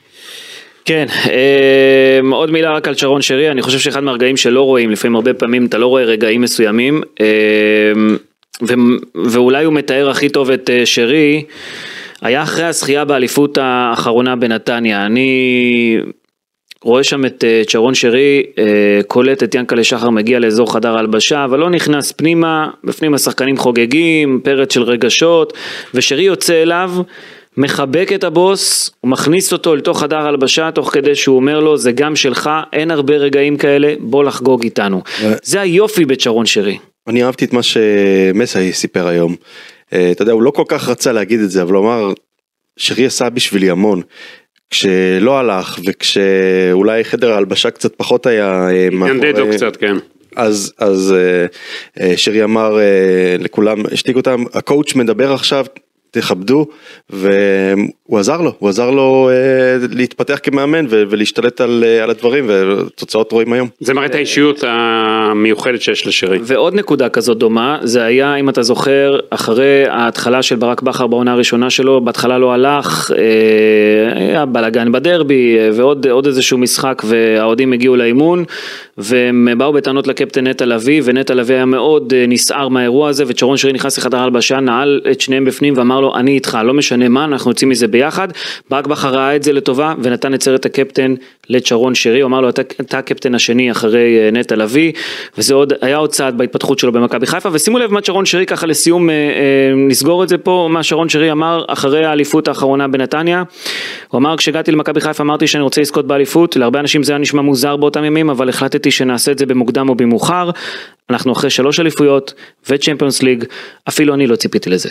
כן, אה, עוד מילה רק על שרון שרי, אני חושב שאחד מהרגעים שלא רואים, לפעמים הרבה פעמים אתה לא רואה רגעים מסוימים, אה, ו- ואולי הוא מתאר הכי טוב את אה, שרי, היה אחרי הזכייה באליפות האחרונה בנתניה, אני רואה שם את אה, את שרון שרי, אה, קולט את ינקלה שחר מגיע לאזור חדר הלבשה, אבל לא נכנס פנימה, בפנים השחקנים חוגגים, פרץ של רגשות, ושרי יוצא אליו, מחבק את הבוס, הוא מכניס אותו לתוך חדר הלבשה, תוך כדי שהוא אומר לו, זה גם שלך, אין הרבה רגעים כאלה, בוא לחגוג איתנו. זה היופי בשרון שרי. אני אהבתי את מה שמסאי סיפר היום. אה, אתה יודע, הוא לא כל כך רצה להגיד את זה, אבל הוא אמר, שרי עשה בשבילי המון. כשלא הלך, וכשאולי חדר ההלבשה קצת פחות היה... אה, מאחורי- קצת, כן. אז, אז אה, שרי אמר לכולם, השתיק אותם, הקואוצ' מדבר עכשיו, תכבדו, והוא עזר לו, הוא עזר לו אה, להתפתח כמאמן ו- ולהשתלט על, אה, על הדברים, ותוצאות רואים היום. זה מראה את האישיות המיוחדת שיש לשרי. ועוד נקודה כזאת דומה, זה היה, אם אתה זוכר, אחרי ההתחלה של ברק בכר בעונה הראשונה שלו, בהתחלה לא הלך, אה, היה בלאגן בדרבי, אה, ועוד עוד איזשהו משחק, והאוהדים הגיעו לאימון, והם באו בטענות לקפטן נטע לביא, ונטע לביא היה מאוד אה, נסער מהאירוע הזה, וצ'רון שרי נכנס לחדר הלבשה, נעל את שניהם בפנים ואמר לו, אני איתך, לא משנה מה, אנחנו יוצאים מזה ביחד. ברק בכר ראה את זה לטובה, ונתן את סרט הקפטן לצ'רון שרי, הוא אמר לו, אתה, אתה הקפטן השני אחרי אה, נטע לביא, וזה עוד, היה עוד צעד בהתפתחות שלו במכבי חיפה, ושימו לב מה שרון שרי ככה לסיום, אה, אה, נסגור את זה פה, מה שרון שרי אמר אחרי האליפות האחרונה בנתניה, הוא אמר כשהגעתי למכבי חיפה אמרתי שאני רוצה לזכות באליפות, להרבה אנשים זה היה נשמע מוזר באותם ימים, אבל החלטתי שנעשה את זה במוקדם או במאוחר, אנחנו אחרי שלוש אליפויות וצ'מפיונס ליג, אפילו אני לא ציפיתי לזה.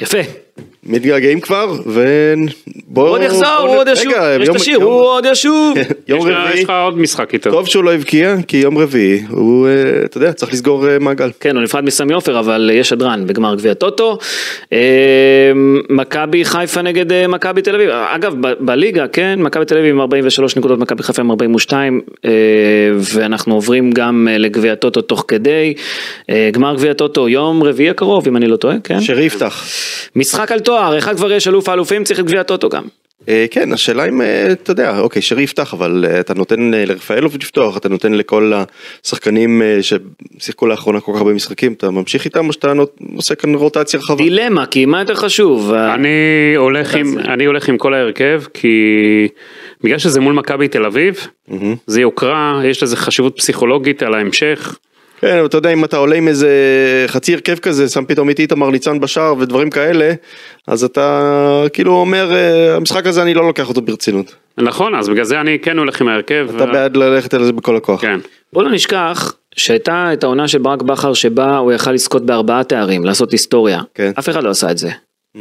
יפה. מתגעגעים כבר, ובואו... הוא עוד יחזור, הוא עוד ישוב, יש את השיר, הוא עוד ישוב. [LAUGHS] יום רביעי, יש לך עוד משחק איתו. טוב שהוא לא הבקיע, כי יום רביעי, הוא, אה, אתה יודע, צריך לסגור אה, מעגל. כן, הוא נפרד מסמי עופר, אבל יש שדרן בגמר גביע טוטו. אה, מכבי חיפה נגד אה, מכבי תל אביב. אגב, בליגה, כן, מכבי תל אביב עם 43 נקודות, מכבי חיפה עם 42, אה, ואנחנו עוברים גם אה, לגביע טוטו תוך כדי. אה, גמר גביע טוטו יום רביעי הקרוב, אם אני לא טועה, כן? שרי יפתח. משחק על תואר, אחד כבר יש אלוף האלופים, צריך את גביע טוטו גם. אה, כן, השאלה אם, אה, אתה יודע, אוקיי, שרי יפתח, אבל אה, אתה נותן לרפאלוב לפתוח, אתה נותן לכל השחקנים ששיחקו לאחרונה כל כך הרבה משחקים, אתה ממשיך איתם או שאתה עושה כאן רוטציה רחבה? דילמה, כי מה יותר חשוב? אני הולך עם, אני הולך עם כל ההרכב כי בגלל שזה מול מכבי תל אביב, זה יוקרה, יש לזה חשיבות פסיכולוגית על ההמשך. כן, אבל אתה יודע, אם אתה עולה עם איזה חצי הרכב כזה, שם פתאום איתי איתמר ניצן בשער ודברים כאלה, אז אתה כאילו אומר, אה, המשחק הזה אני לא לוקח אותו ברצינות. נכון, אז בגלל זה אני כן הולך עם ההרכב. אתה בעד ללכת על זה בכל הכוח. כן. בוא לא נשכח שהייתה את העונה של ברק בכר שבה הוא יכל לזכות בארבעה תארים, לעשות היסטוריה. כן. אף אחד לא עשה את זה.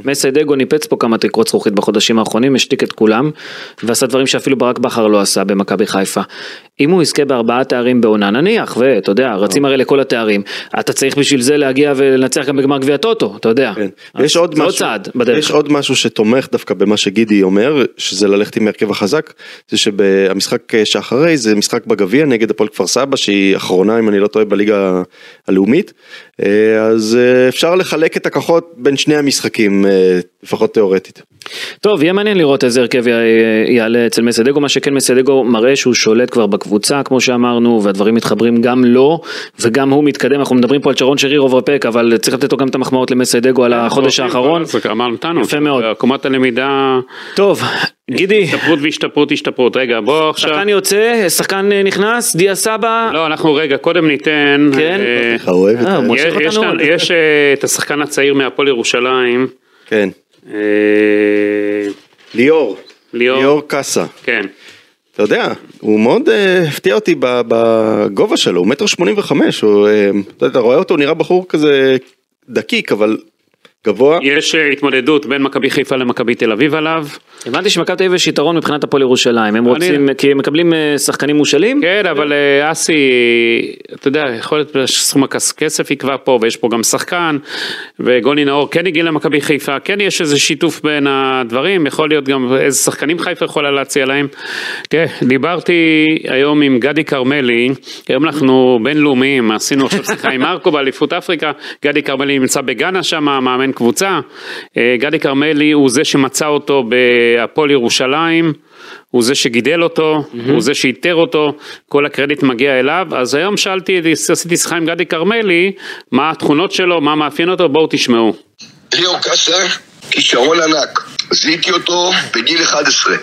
מסיידגו ניפץ פה כמה תקרות זכוכית בחודשים האחרונים, השתיק את כולם, ועשה דברים שאפילו ברק בכר לא עשה במכבי חיפה. אם הוא יזכה בארבעה תארים בעונה נניח, ואתה יודע, רצים הרי לכל התארים, אתה צריך בשביל זה להגיע ולנצח גם בגמר גביע טוטו, אתה יודע. כן. יש עוד משהו, צעד בדרך. יש עוד משהו שתומך דווקא במה שגידי אומר, שזה ללכת עם ההרכב החזק, זה שהמשחק אה, שאחרי זה משחק בגביע נגד הפועל כפר סבא, שהיא אחרונה אם אני לא טועה בליגה הלאומית, אה, אז אה, אפשר לחלק את הכוחות בין שני המשחקים, אה, לפחות תיאורטית. טוב, יהיה מעניין לראות איזה הרכב י- יעלה אצל מסדגו, מה שכן מסדגו מראה שהוא שולט כבר בקבוצה, כמו שאמרנו, והדברים מתחברים גם לו, וגם הוא מתקדם, אנחנו מדברים פה על שרון שרי רוב הפרק, אבל צריך לתת לו גם את המחמאות למסדגו על החודש האחרון. אז אמרנו, נתנו. יפה מאוד. עקומת הלמידה, טוב, גידי, השתפרות והשתפרות השתפרות. רגע, בוא עכשיו. שחקן יוצא, שחקן אה, נכנס, דיה סבא, לא, אנחנו רגע, קודם ניתן. כן. אה, אה, יש- אותנו. יש- יש את השחקן הצעיר מהפועל ירושלים. כן. אה, ליאור. ליאור. ליאור קאסה. כן. אתה יודע, הוא מאוד אה, הפתיע אותי בגובה שלו, הוא מטר שמונים וחמש, אה, אתה רואה אותו, נראה בחור כזה דקיק, אבל גבוה. יש אה, התמודדות בין מכבי חיפה למכבי תל אביב עליו. הבנתי שמכבי תל אביב יש יתרון מבחינת הפועל ירושלים, הם רוצים, כי הם מקבלים אה, שחקנים מושאלים, כן, אבל אה, אסי, אתה יודע, יכול להיות שסכום הכסף יקבע פה, ויש פה גם שחקן, וגוני נאור כן הגיע למכבי חיפה, כן יש איזה שיתוף בין הדברים, יכול להיות גם איזה שחקנים חיפה יכולה להציע להם. כן, דיברתי היום עם גדי כרמלי, היום אנחנו בינלאומיים, עשינו עכשיו שיחה עם מרקו באליפות אפריקה, גדי כרמלי נמצא בגאנה שם, מאמן קבוצה, אה, גדי כרמלי הוא זה שמצא אותו בהפועל ירושלים. הוא זה שגידל אותו, mm-hmm. הוא זה שאיתר אותו, כל הקרדיט מגיע אליו, אז היום שאלתי, עשיתי שיחה עם גדי כרמלי, מה התכונות שלו, מה מאפיין אותו, בואו תשמעו. ליאור קאסה, כישרון ענק. זיהיתי אותו בגיל 11.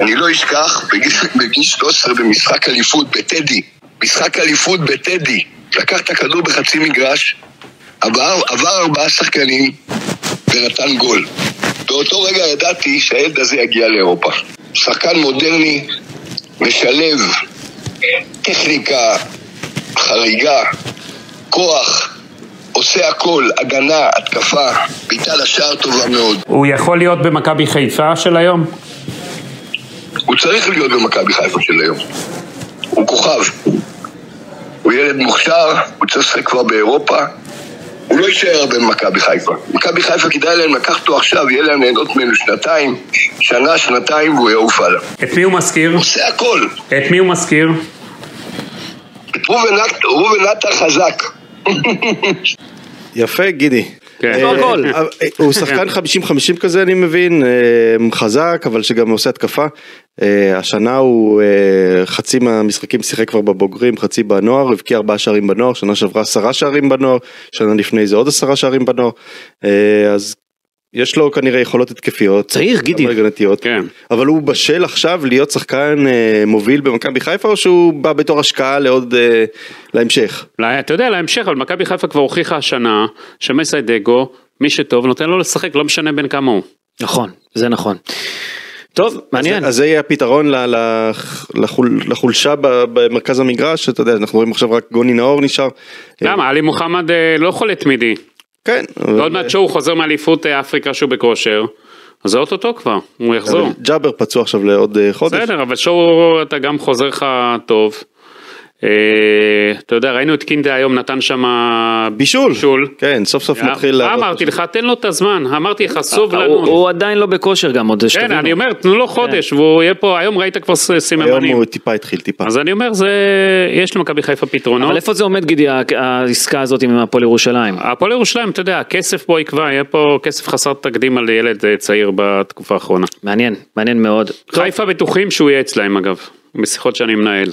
אני לא אשכח, בגיל, בגיל 13 במשחק אליפות בטדי. משחק אליפות בטדי. לקח את הכדור בחצי מגרש, עבר, עבר ארבעה שחקנים ונתן גול. באותו רגע ידעתי שהילד הזה יגיע לאירופה. שחקן מודרני, משלב, טכניקה, חריגה, כוח, עושה הכל, הגנה, התקפה, בעיטה לשער טובה מאוד. הוא יכול להיות במכבי חיפה של היום? הוא צריך להיות במכבי חיפה של היום. הוא כוכב. הוא ילד מוכשר, הוא צריך לשחק כבר באירופה. הוא לא יישאר הרבה במכבי חיפה. מכבי חיפה כדאי להם לקחת אותו עכשיו, יהיה להם ליהנות ממנו שנתיים, שנה, שנתיים, והוא יעוף הלאה. את מי הוא מזכיר? הוא עושה הכל. את מי הוא מזכיר? את ראובן עט- ראובן עטר חזק. יפה, גידי. כן. אה, הכל. אה, הוא שחקן 50-50 כזה אני מבין, אה, חזק אבל שגם עושה התקפה. אה, השנה הוא אה, חצי מהמשחקים שיחק כבר בבוגרים, חצי בנוער, הבקיע ארבעה שערים בנוער, שנה שעברה עשרה שערים בנוער, שנה לפני זה עוד עשרה שערים בנוער. אה, אז יש לו כנראה יכולות התקפיות. צעיר, גידי. הגנתיות. כן. אבל הוא בשל עכשיו להיות שחקן אה, מוביל במכבי חיפה או שהוא בא בתור השקעה לעוד, אה, להמשך? אולי, אתה יודע, להמשך, אבל מכבי חיפה כבר הוכיחה השנה שמסיידגו, מי שטוב, נותן לו לשחק, לא משנה בין כמה הוא. נכון, זה נכון. טוב, מעניין. אז זה יהיה הפתרון ל- ל- לחול, לחולשה במרכז המגרש, אתה יודע, אנחנו רואים עכשיו רק גוני נאור נשאר. למה? עלי מוחמד אה, לא חולה תמידי. כן. ועוד מעט שהוא חוזר מאליפות אה, אפריקה שהוא בכושר, אז זה אוטוטו כבר, הוא יחזור. ג'אבר פצוע עכשיו לעוד אה, חודש. בסדר, אבל שואו אתה גם חוזר לך טוב. אה, אתה יודע, ראינו את קינדה היום נתן שם בישול. בישול. כן, סוף סוף מתחיל לעבוד. אמרתי לך, תן לו את הזמן, אמרתי לך, הוא- סובלנות. הוא עדיין לא בכושר גם עוד, כן, שתבינו. אני אומר, תנו לו חודש, והוא יהיה פה, היום ראית כבר ס- היום. הוא טיפה התחיל טיפה. אז אני אומר, זה, יש למכבי חיפה פתרונות. אבל איפה זה עומד גידי, העסקה הזאת עם הפועל ירושלים? הפועל ירושלים, אתה יודע, הכסף פה יקבע, יהיה פה כסף חסר תקדים על ילד אה, צעיר בתקופה האחרונה. מעניין, מעניין מאוד. חיפה בטוחים שהוא יהיה אצלהם אגב, בשיחות שאני מנהל.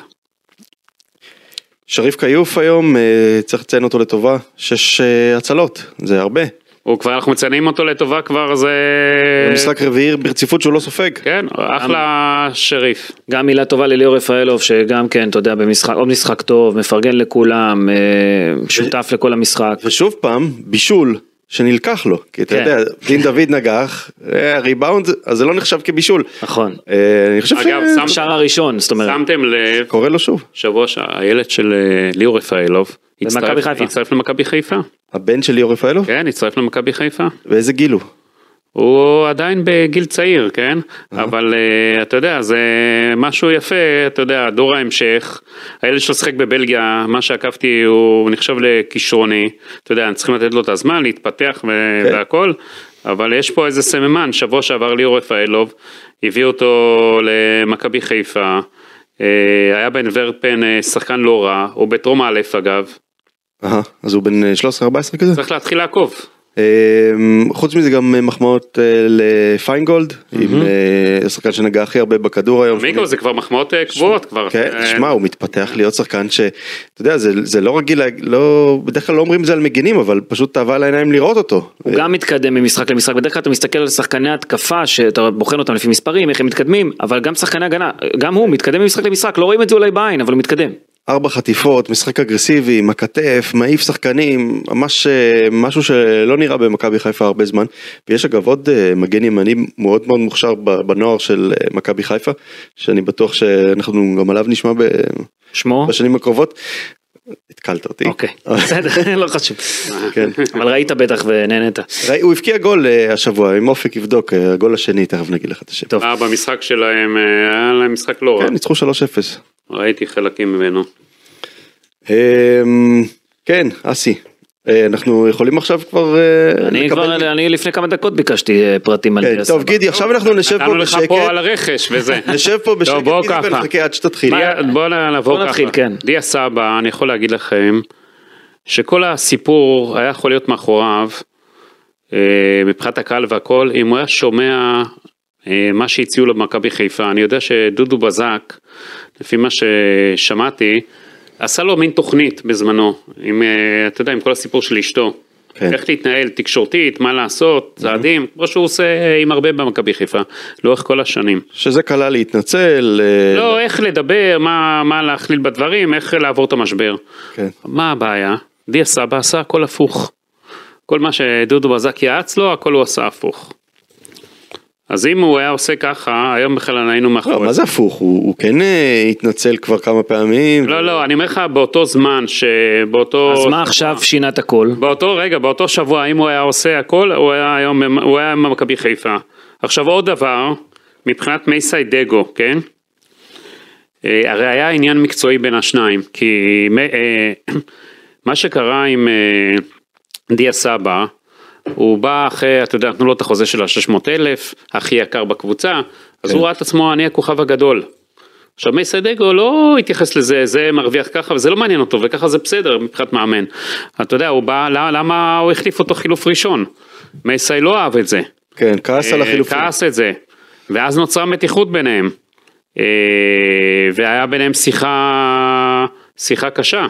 שריף כיוף היום, אה, צריך לציין אותו לטובה, שש אה, הצלות, זה הרבה. הוא כבר, אנחנו מציינים אותו לטובה כבר, זה... משחק רביעי ברציפות שהוא לא סופג. כן, אחלה שריף. גם מילה טובה לליאור רפאלוב, שגם כן, אתה יודע, במשחק, עוד משחק טוב, מפרגן לכולם, אה, שותף לכל המשחק. ושוב פעם, בישול שנלקח לו, כי אתה כן. יודע, דין דוד נגח, אה, ריבאונד, אז זה לא נחשב כבישול. נכון. אה, אני חושב אגב, שם- השער הראשון, זאת אומרת. שמתם לב, שקורה לו שוב. שבוע שהילד של אה, ליאור רפאלוב, הצטרף- למכבי חיפה. הבן של ליאור רפאלוב? כן, הצטרף למכבי חיפה. באיזה גיל הוא? הוא עדיין בגיל צעיר, כן? אבל אה, אתה יודע, זה משהו יפה, אתה יודע, דור ההמשך. הילד שלו שיחק בבלגיה, מה שעקבתי, הוא נחשב לכישרוני. אתה יודע, צריכים לתת לו את הזמן, להתפתח ו- כן. והכל. אבל יש פה איזה סממן, שבוע שעבר ליאור רפאלוב, הביא אותו למכבי חיפה. אה, היה בן ורפן אה, שחקן לא רע, הוא בטרום א' אגב. אהה, אז הוא בן אה, 13-14 כזה? צריך להתחיל לעקוב. אמ, חוץ מזה גם אה, מחמאות אה, לפיינגולד, עם אה, השחקן שנגע הכי הרבה בכדור היום. מיגו זה כבר מחמאות קבועות כבר. כן, אה, שמע, הוא מתפתח להיות שחקן ש... אתה יודע, זה, זה לא רגיל, לא, בדרך כלל לא אומרים את זה על מגינים, אבל פשוט תאווה לעיניים לראות אותו. הוא גם מתקדם ממשחק למשחק, בדרך כלל אתה מסתכל על שחקני התקפה שאתה בוחן אותם לפי מספרים, איך הם מתקדמים, אבל גם שחקני הגנה, גם הוא מתקדם ממשחק למשחק, לא רואים את זה אולי בעין, אבל הוא מתקדם. ארבע חטיפות, משחק אגרסיבי, עם הכתף, מעיף שחקנים, ממש אה, משהו שלא נראה במכבי חיפה הרבה זמן. ויש אגב עוד אה, מגן ימני מאוד מאוד מוכשר ב- בנוער של אה, מכבי חיפה, שאני בטוח שאנחנו גם עליו נשמע ב- שמו? בשנים הקרובות. התקלת אותי. אוקיי, בסדר, [LAUGHS] לא חשוב. כן. אבל ראית בטח ונהנית. ראי, הוא הבקיע גול השבוע, אם אופק יבדוק, הגול השני, תכף נגיד לך את השם. טוב. במשחק שלהם, היה להם משחק לא רע. כן, ניצחו 3-0. ראיתי חלקים ממנו. אמ, כן, אסי, אה, אנחנו יכולים עכשיו כבר אה, אני לקבל- כבר, אני לפני כמה דקות ביקשתי אה, פרטים על כן, דיה טוב. גידי, עכשיו אנחנו נשב פה נתנו לך בשקט, פה על הרכש וזה. [LAUGHS] נשב פה בשקט גידי. ונחכה עד שתתחיל. בוא נתחיל, ככה. כן. דיה סבא, אני יכול להגיד לכם, שכל הסיפור היה יכול להיות מאחוריו, מבחינת הקהל והכל, אם הוא היה שומע מה שהציעו לו במכבי חיפה. אני יודע שדודו בזק, לפי מה ששמעתי, עשה לו מין תוכנית בזמנו, עם, אה, אתה יודע, עם כל הסיפור של אשתו. כן. איך להתנהל תקשורתית, מה לעשות, צעדים, כמו שהוא עושה אה, עם הרבה במכבי חיפה, לאורך כל השנים. שזה כלל להתנצל, אה, לא, איך לדבר, מה, מה להכליל בדברים, איך לעבור את המשבר. כן. מה הבעיה? דיה סבא עשה הכל הפוך. כל מה שדודו בזק יעץ לו, הכל הוא עשה הפוך. אז אם הוא היה עושה ככה, היום בכלל היינו לא, מאחורי מה זה הפוך, הוא הוא כן אה, התנצל כבר כמה פעמים. לא, לא, אני אומר לך, באותו זמן, שבאותו... אז מה עכשיו שינה את הכל? באותו רגע, באותו שבוע, אם הוא היה עושה הכל, הוא היה היום, הוא היה במכבי חיפה. עכשיו עוד דבר, מבחינת מייסי דגו, כן? אה, הרי היה עניין מקצועי בין השניים, כי אה, [CLEARS THROAT] מה שקרה עם דיה סבא, הוא בא אחרי, אתה יודע, נתנו לו את החוזה של ה-600 אלף, הכי יקר בקבוצה, אז הוא ראה את עצמו, אני הכוכב הגדול. עכשיו מייסדגו לא התייחס לזה, זה מרוויח ככה וזה לא מעניין אותו וככה זה בסדר מבחינת מאמן. אתה יודע, הוא בא, למה, למה הוא החליף אותו חילוף ראשון? מייסי לא אהב את זה. כן, כעס על אה, החילופים. כעס את זה. ואז נוצרה מתיחות ביניהם. אה, והיה ביניהם שיחה, שיחה קשה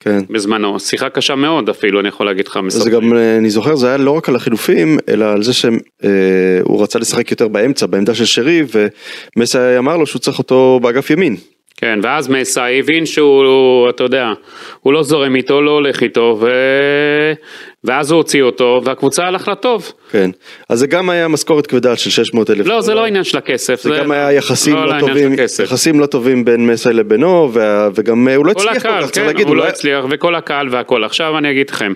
כן. בזמנו, שיחה קשה מאוד אפילו, אני יכול להגיד לך. זה. גם, אה, אני זוכר, זה היה לא רק על החילופים, אלא על זה שהוא רצה לשחק יותר באמצע, בעמדה של שרי, ומסי אמר לו שהוא צריך אותו באגף ימין. כן, ואז מסאי הבין שהוא, אתה יודע, הוא לא זורם איתו, לא הולך איתו, ו... ואז הוא הוציא אותו, והקבוצה הלך לטוב. כן. אז זה גם היה משכורת כבדה של 600 אלף. לא, זה לא עניין של הכסף. זה גם היה יחסים לא לא טובים. יחסים לא טובים בין מסי לבינו, וה- וגם אה, הוא לא הצליח כל כך, צריך כן, להגיד, הוא לא היה- הצליח, וכל הקהל והכל. עכשיו אני אגיד לכם,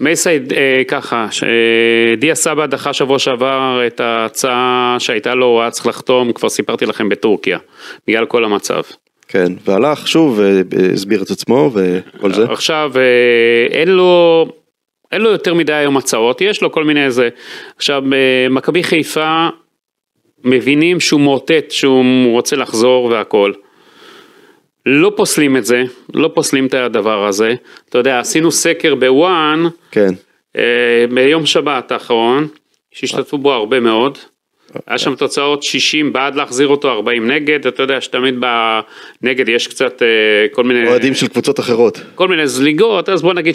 מייסי אה, ככה, אה, דיה סבא דחה שבוע שעבר את ההצעה שהייתה לו, הוא היה צריך לחתום, כבר סיפרתי לכם בטורקיה, בגלל כל המצב. כן, והלך שוב, אה, הסביר את עצמו וכל זה. עכשיו, אה, אין לו, אין לו יותר מדי היום הצעות, יש לו כל מיני איזה. עכשיו, אה, מכבי חיפה מבינים שהוא מאותת שהוא רוצה לחזור והכל. לא פוסלים את זה, לא פוסלים את הדבר הזה. אתה יודע, עשינו סקר בוואן, כן. אה, ביום שבת האחרון, שהשתתפו בו הרבה מאוד. היה שם תוצאות 60 בעד להחזיר אותו, 40 נגד, אתה יודע שתמיד בנגד יש קצת אה, כל מיני... אוהדים של קבוצות אחרות. כל מיני זליגות, אז בוא נגיד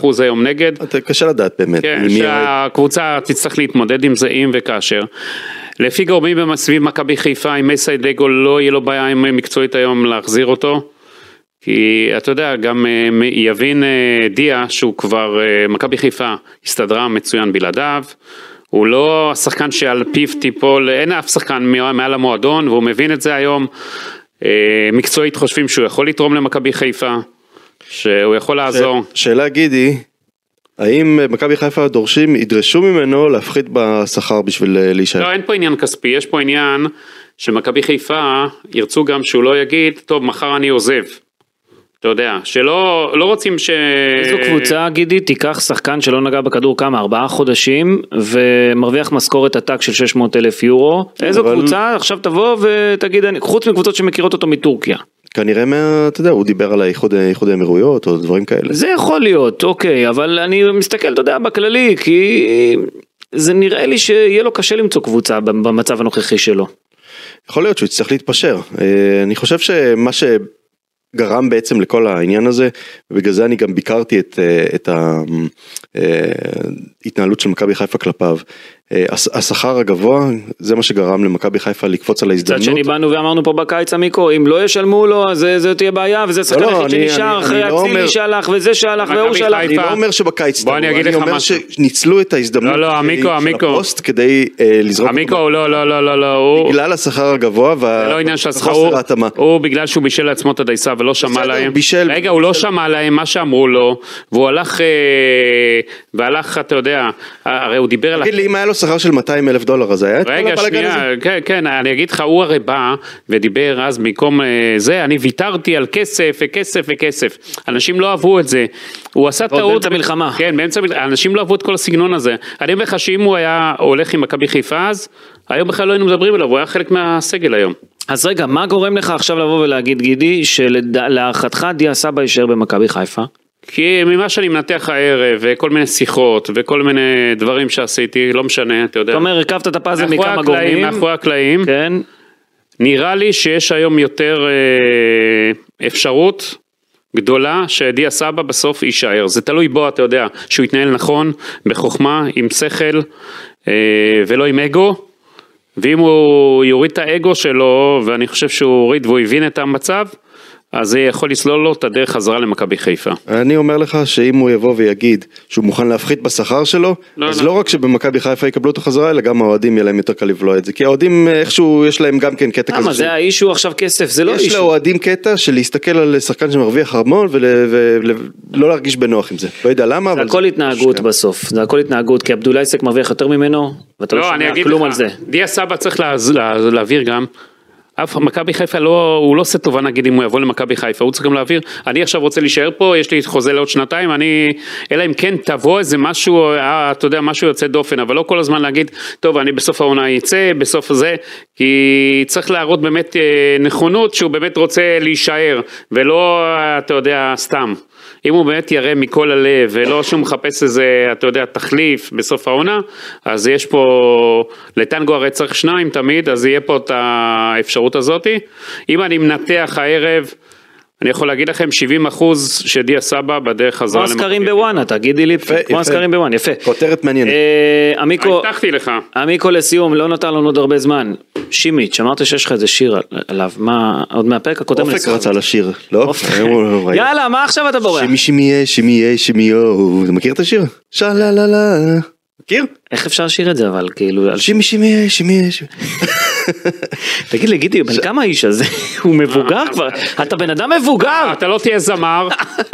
35% היום נגד. קשה לדעת באמת. כן, שהקבוצה תצטרך להתמודד עם זה אם וכאשר. לפי גורמים סביב מכבי חיפה, עם מסי דגו לא יהיה לו בעיה עם מקצועית היום להחזיר אותו. כי אתה יודע, גם אה, יבין אה, דיה שהוא כבר, מכבי חיפה הסתדרה מצוין בלעדיו. הוא לא השחקן שעל פיו תיפול, אין אף שחקן מעל המועדון והוא מבין את זה היום. אה, מקצועית חושבים שהוא יכול לתרום למכבי חיפה, שהוא יכול לעזור. ש- שאלה גידי, האם מכבי חיפה דורשים, ידרשו ממנו להפחית בשכר בשביל אה, להישאר? לא, אין פה עניין כספי, יש פה עניין שמכבי חיפה ירצו גם שהוא לא יגיד, טוב, מחר אני עוזב. אתה יודע, שלא לא רוצים ש... איזו קבוצה, גידי, תיקח שחקן שלא נגע בכדור כמה, ארבעה חודשים, ומרוויח משכורת עתק של 600 אלף יורו, איזו אבל- קבוצה עכשיו תבוא ותגיד, אני- חוץ מקבוצות שמכירות אותו מטורקיה. כנראה מה, אתה יודע, הוא דיבר על האיחוד האיחוד האמירויות או דברים כאלה. זה יכול להיות, אוקיי, אבל אני מסתכל, אתה יודע, בכללי, כי זה נראה לי שיהיה לו קשה למצוא קבוצה במצב הנוכחי שלו. יכול להיות שהוא יצטרך להתפשר. אה, אני חושב שמה שגרם בעצם לכל העניין הזה, ובגלל זה אני גם ביקרתי את, אה, את ההתנהלות של מכבי חיפה כלפיו. אה, הש- השכר הגבוה, זה מה שגרם למכבי חיפה לקפוץ על מצד ההזדמנות. שני באנו ואמרנו פה בקיץ עמיקו, אם לא ישלמו לו, אז זה- זה תהיה בעיה, וזה השחקן לא, היחיד שנשאר אחרי לא אצילי שהלך, וזה שהלך, והוא שהלך. אני לא אומר שבקיץ בוא אני אומר. שניצלו את ההזדמנות לא, לא, של-. הפוסט כדי אה, לזרוק אותו עמיקו, לא, לא, לא, לא, לא. בגלל השכר הגבוה לא וחוסר ההתאמה. הוא בגלל שהוא בישל לעצמו את הדייסה ולא שמע להם. רגע, הוא לא. שמע להם מה שאמרו לו, והוא הלך, אה, והלך, אתה יודע, הרי הוא דיבר על... שכר של 200 אלף דולר, אז היה את כל רגע, הבלאגן הזה? שנייה, כן, כן, אני אגיד לך, הוא הרי בא ודיבר אז במקום אה, זה, אני ויתרתי על כסף וכסף וכסף. אנשים לא אהבו את זה. הוא עשה טעות. באמצע מלחמה. כן, באמצע מלחמה. אנשים לא אהבו את כל הסגנון הזה. אני אומר לך שאם הוא היה הולך עם מכבי חיפה אז, היום בכלל לא היינו מדברים עליו, הוא היה חלק מהסגל היום. אז רגע, מה גורם לך עכשיו לבוא ולהגיד, גידי, שלהערכתך דיה סבא יישאר במכבי חיפה? כי ממה שאני מנתח הערב, וכל מיני שיחות, וכל מיני דברים שעשיתי, לא משנה, אתה יודע. אתה אומר, הרכבת את הפאזל מכמה הקלעים, גורמים. מאחורי הקלעים. כן. נראה לי שיש היום יותר אה, אפשרות גדולה שדיה סבא בסוף יישאר. זה תלוי בו, אתה יודע, שהוא יתנהל נכון, בחוכמה, עם שכל אה, ולא עם אגו. ואם הוא יוריד את האגו שלו, ואני חושב שהוא הוריד והוא הבין את המצב, אז זה יכול לסלול לו את הדרך חזרה למכבי חיפה. אני אומר לך שאם הוא יבוא ויגיד שהוא מוכן להפחית בשכר שלו, לא, אז לא. לא רק שבמכבי חיפה יקבלו אותו חזרה, אלא גם האוהדים יהיה להם יותר קל לבלוע את זה. כי האוהדים איכשהו יש להם גם כן קטע כזה. למה, זה האישו עכשיו כסף, זה לא יש אישו. לאוהדים קטע של להסתכל על שחקן שמרוויח המון ולא להרגיש בנוח עם זה. לא יודע למה, זה אבל... הכל התנהגות שטויות. בסוף, זה הכל התנהגות, כי עבדולאי סק מרוויח יותר ממנו, ואתה לא לא, שומע כלום לך, על זה. דיה סבא צריך להז- לה- להעביר גם. אף מכבי חיפה לא, הוא לא עושה טובה נגיד אם הוא יבוא למכבי חיפה, הוא צריך גם להעביר, אני עכשיו רוצה להישאר פה, יש לי חוזה לעוד שנתיים, אני, אלא אם כן תבוא איזה משהו, אה, אתה יודע, משהו יוצא דופן, אבל לא כל הזמן להגיד, טוב, אני בסוף העונה יצא, בסוף זה, כי צריך להראות באמת אה, נכונות שהוא באמת רוצה להישאר, ולא, אתה יודע, סתם. אם הוא באמת יראה מכל הלב ולא שהוא מחפש איזה, אתה יודע, תחליף בסוף העונה, אז יש פה, לטנגו הרי צריך שניים תמיד, אז יהיה פה את האפשרות הזאתי. אם אני מנתח הערב, אני יכול להגיד לכם 70 אחוז שדיה סבא בדרך כמו חזרה הסקרים בוואנה, תגידי לי, כמו. הסקרים בוואנה, יפה. כותרת מעניינת. אה, עמיקו, הבטחתי לך. עמיקו לסיום, לא נותר לנו עוד הרבה זמן. שימיץ', אמרת שיש לך איזה שיר על- עליו, מה, עוד מהפרק הקודם אופק. רצה לשיר, לא? יאללה, מה עכשיו אתה בורח? שימי שימי שימי שימי אתה מכיר את השיר? שללה מכיר? איך אפשר לשיר את זה אבל, כאילו, על- שימי שימי שימי שימי תגיד לי, גידי, בן כמה האיש הזה? [LAUGHS] הוא מבוגר כבר, אתה בן אדם מבוגר! אתה לא תהיה זמר,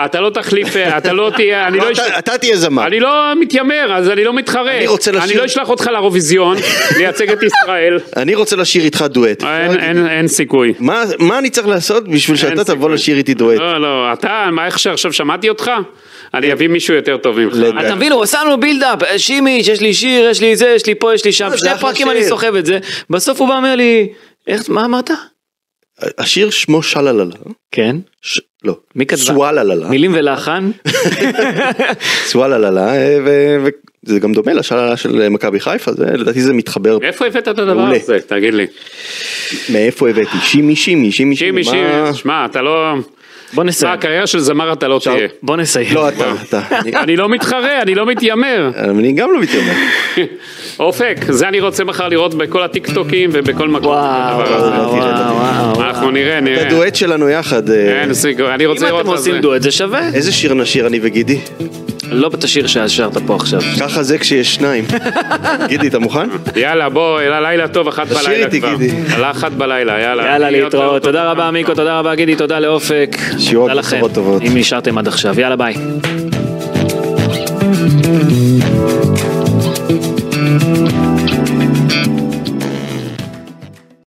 אתה לא תחליף, אתה לא תהיה, אני לא... אתה- תהיה זמר. אני לא מתיימר, אז אני לא מתחרה. אני רוצה לשיר- אני לא אשלח אותך לאירוויזיון, לייצג את ישראל. אני רוצה לשיר איתך דואט. אין- אין סיכוי. מה אני צריך לעשות בשביל שאתה תבוא. לשיר איתי דואט? לא, לא, אתה, מה, איך שעכשיו שמעתי אותך? אני אביא מישהו יותר טוב ממך. אתה מבין, הוא עשה לנו בילדאפ, שימיץ', יש לי שיר, יש לי זה, יש לי פה, יש לי שם, לא, שני פרקים. אני סוחב את זה, בסוף הוא בא אומר לי, איך, מה אמרת? השיר שמו שלללה. כן. ש- לא. מי כתבה? סוואללה. מילים ולחן, [LAUGHS] סוואללה. אה, וזה גם דומה לשללה של מכבי חיפה, זה- לדעתי זה מתחבר. מאיפה הבאת את הדבר. הזה? תגיד לי. מאיפה הבאתי? שימי שימי שימי שימי, מה- שימי, שמע, אתה לא... בוא מה, נסיים, הקריירה של זמר אתה לא תהיה. בוא נסיים. לא אתה, אתה. [LAUGHS] אני- לא מתחרה, אני לא מתיימר. [LAUGHS] אני גם לא מתיימר. [LAUGHS] אופק, זה אני רוצה מחר לראות בכל הטיקטוקים ובכל מקום. וואו. וואו, וואו. אנחנו נראה, את נראה. הדואט שלנו יחד. אה, אין סיכוי, אני רוצה אם לראות אתם את עושים זה. דואט זה שווה. איזה שיר נשיר אני וגידי? לא את השיר ששרת פה עכשיו. ככה זה כשיש שניים. גידי, אתה מוכן? יאללה, בוא, יאללה, לילה טוב, אחת תשאיר בלילה איתי, כבר. גידי. יאללה, אחת בלילה, יאללה. יאללה להתראות. תודה רבה מיקו, תודה רבה גידי, תודה לאופק. שיהיו בשורות טובות. אם נשארתם עד עכשיו, יאללה ביי. ביי.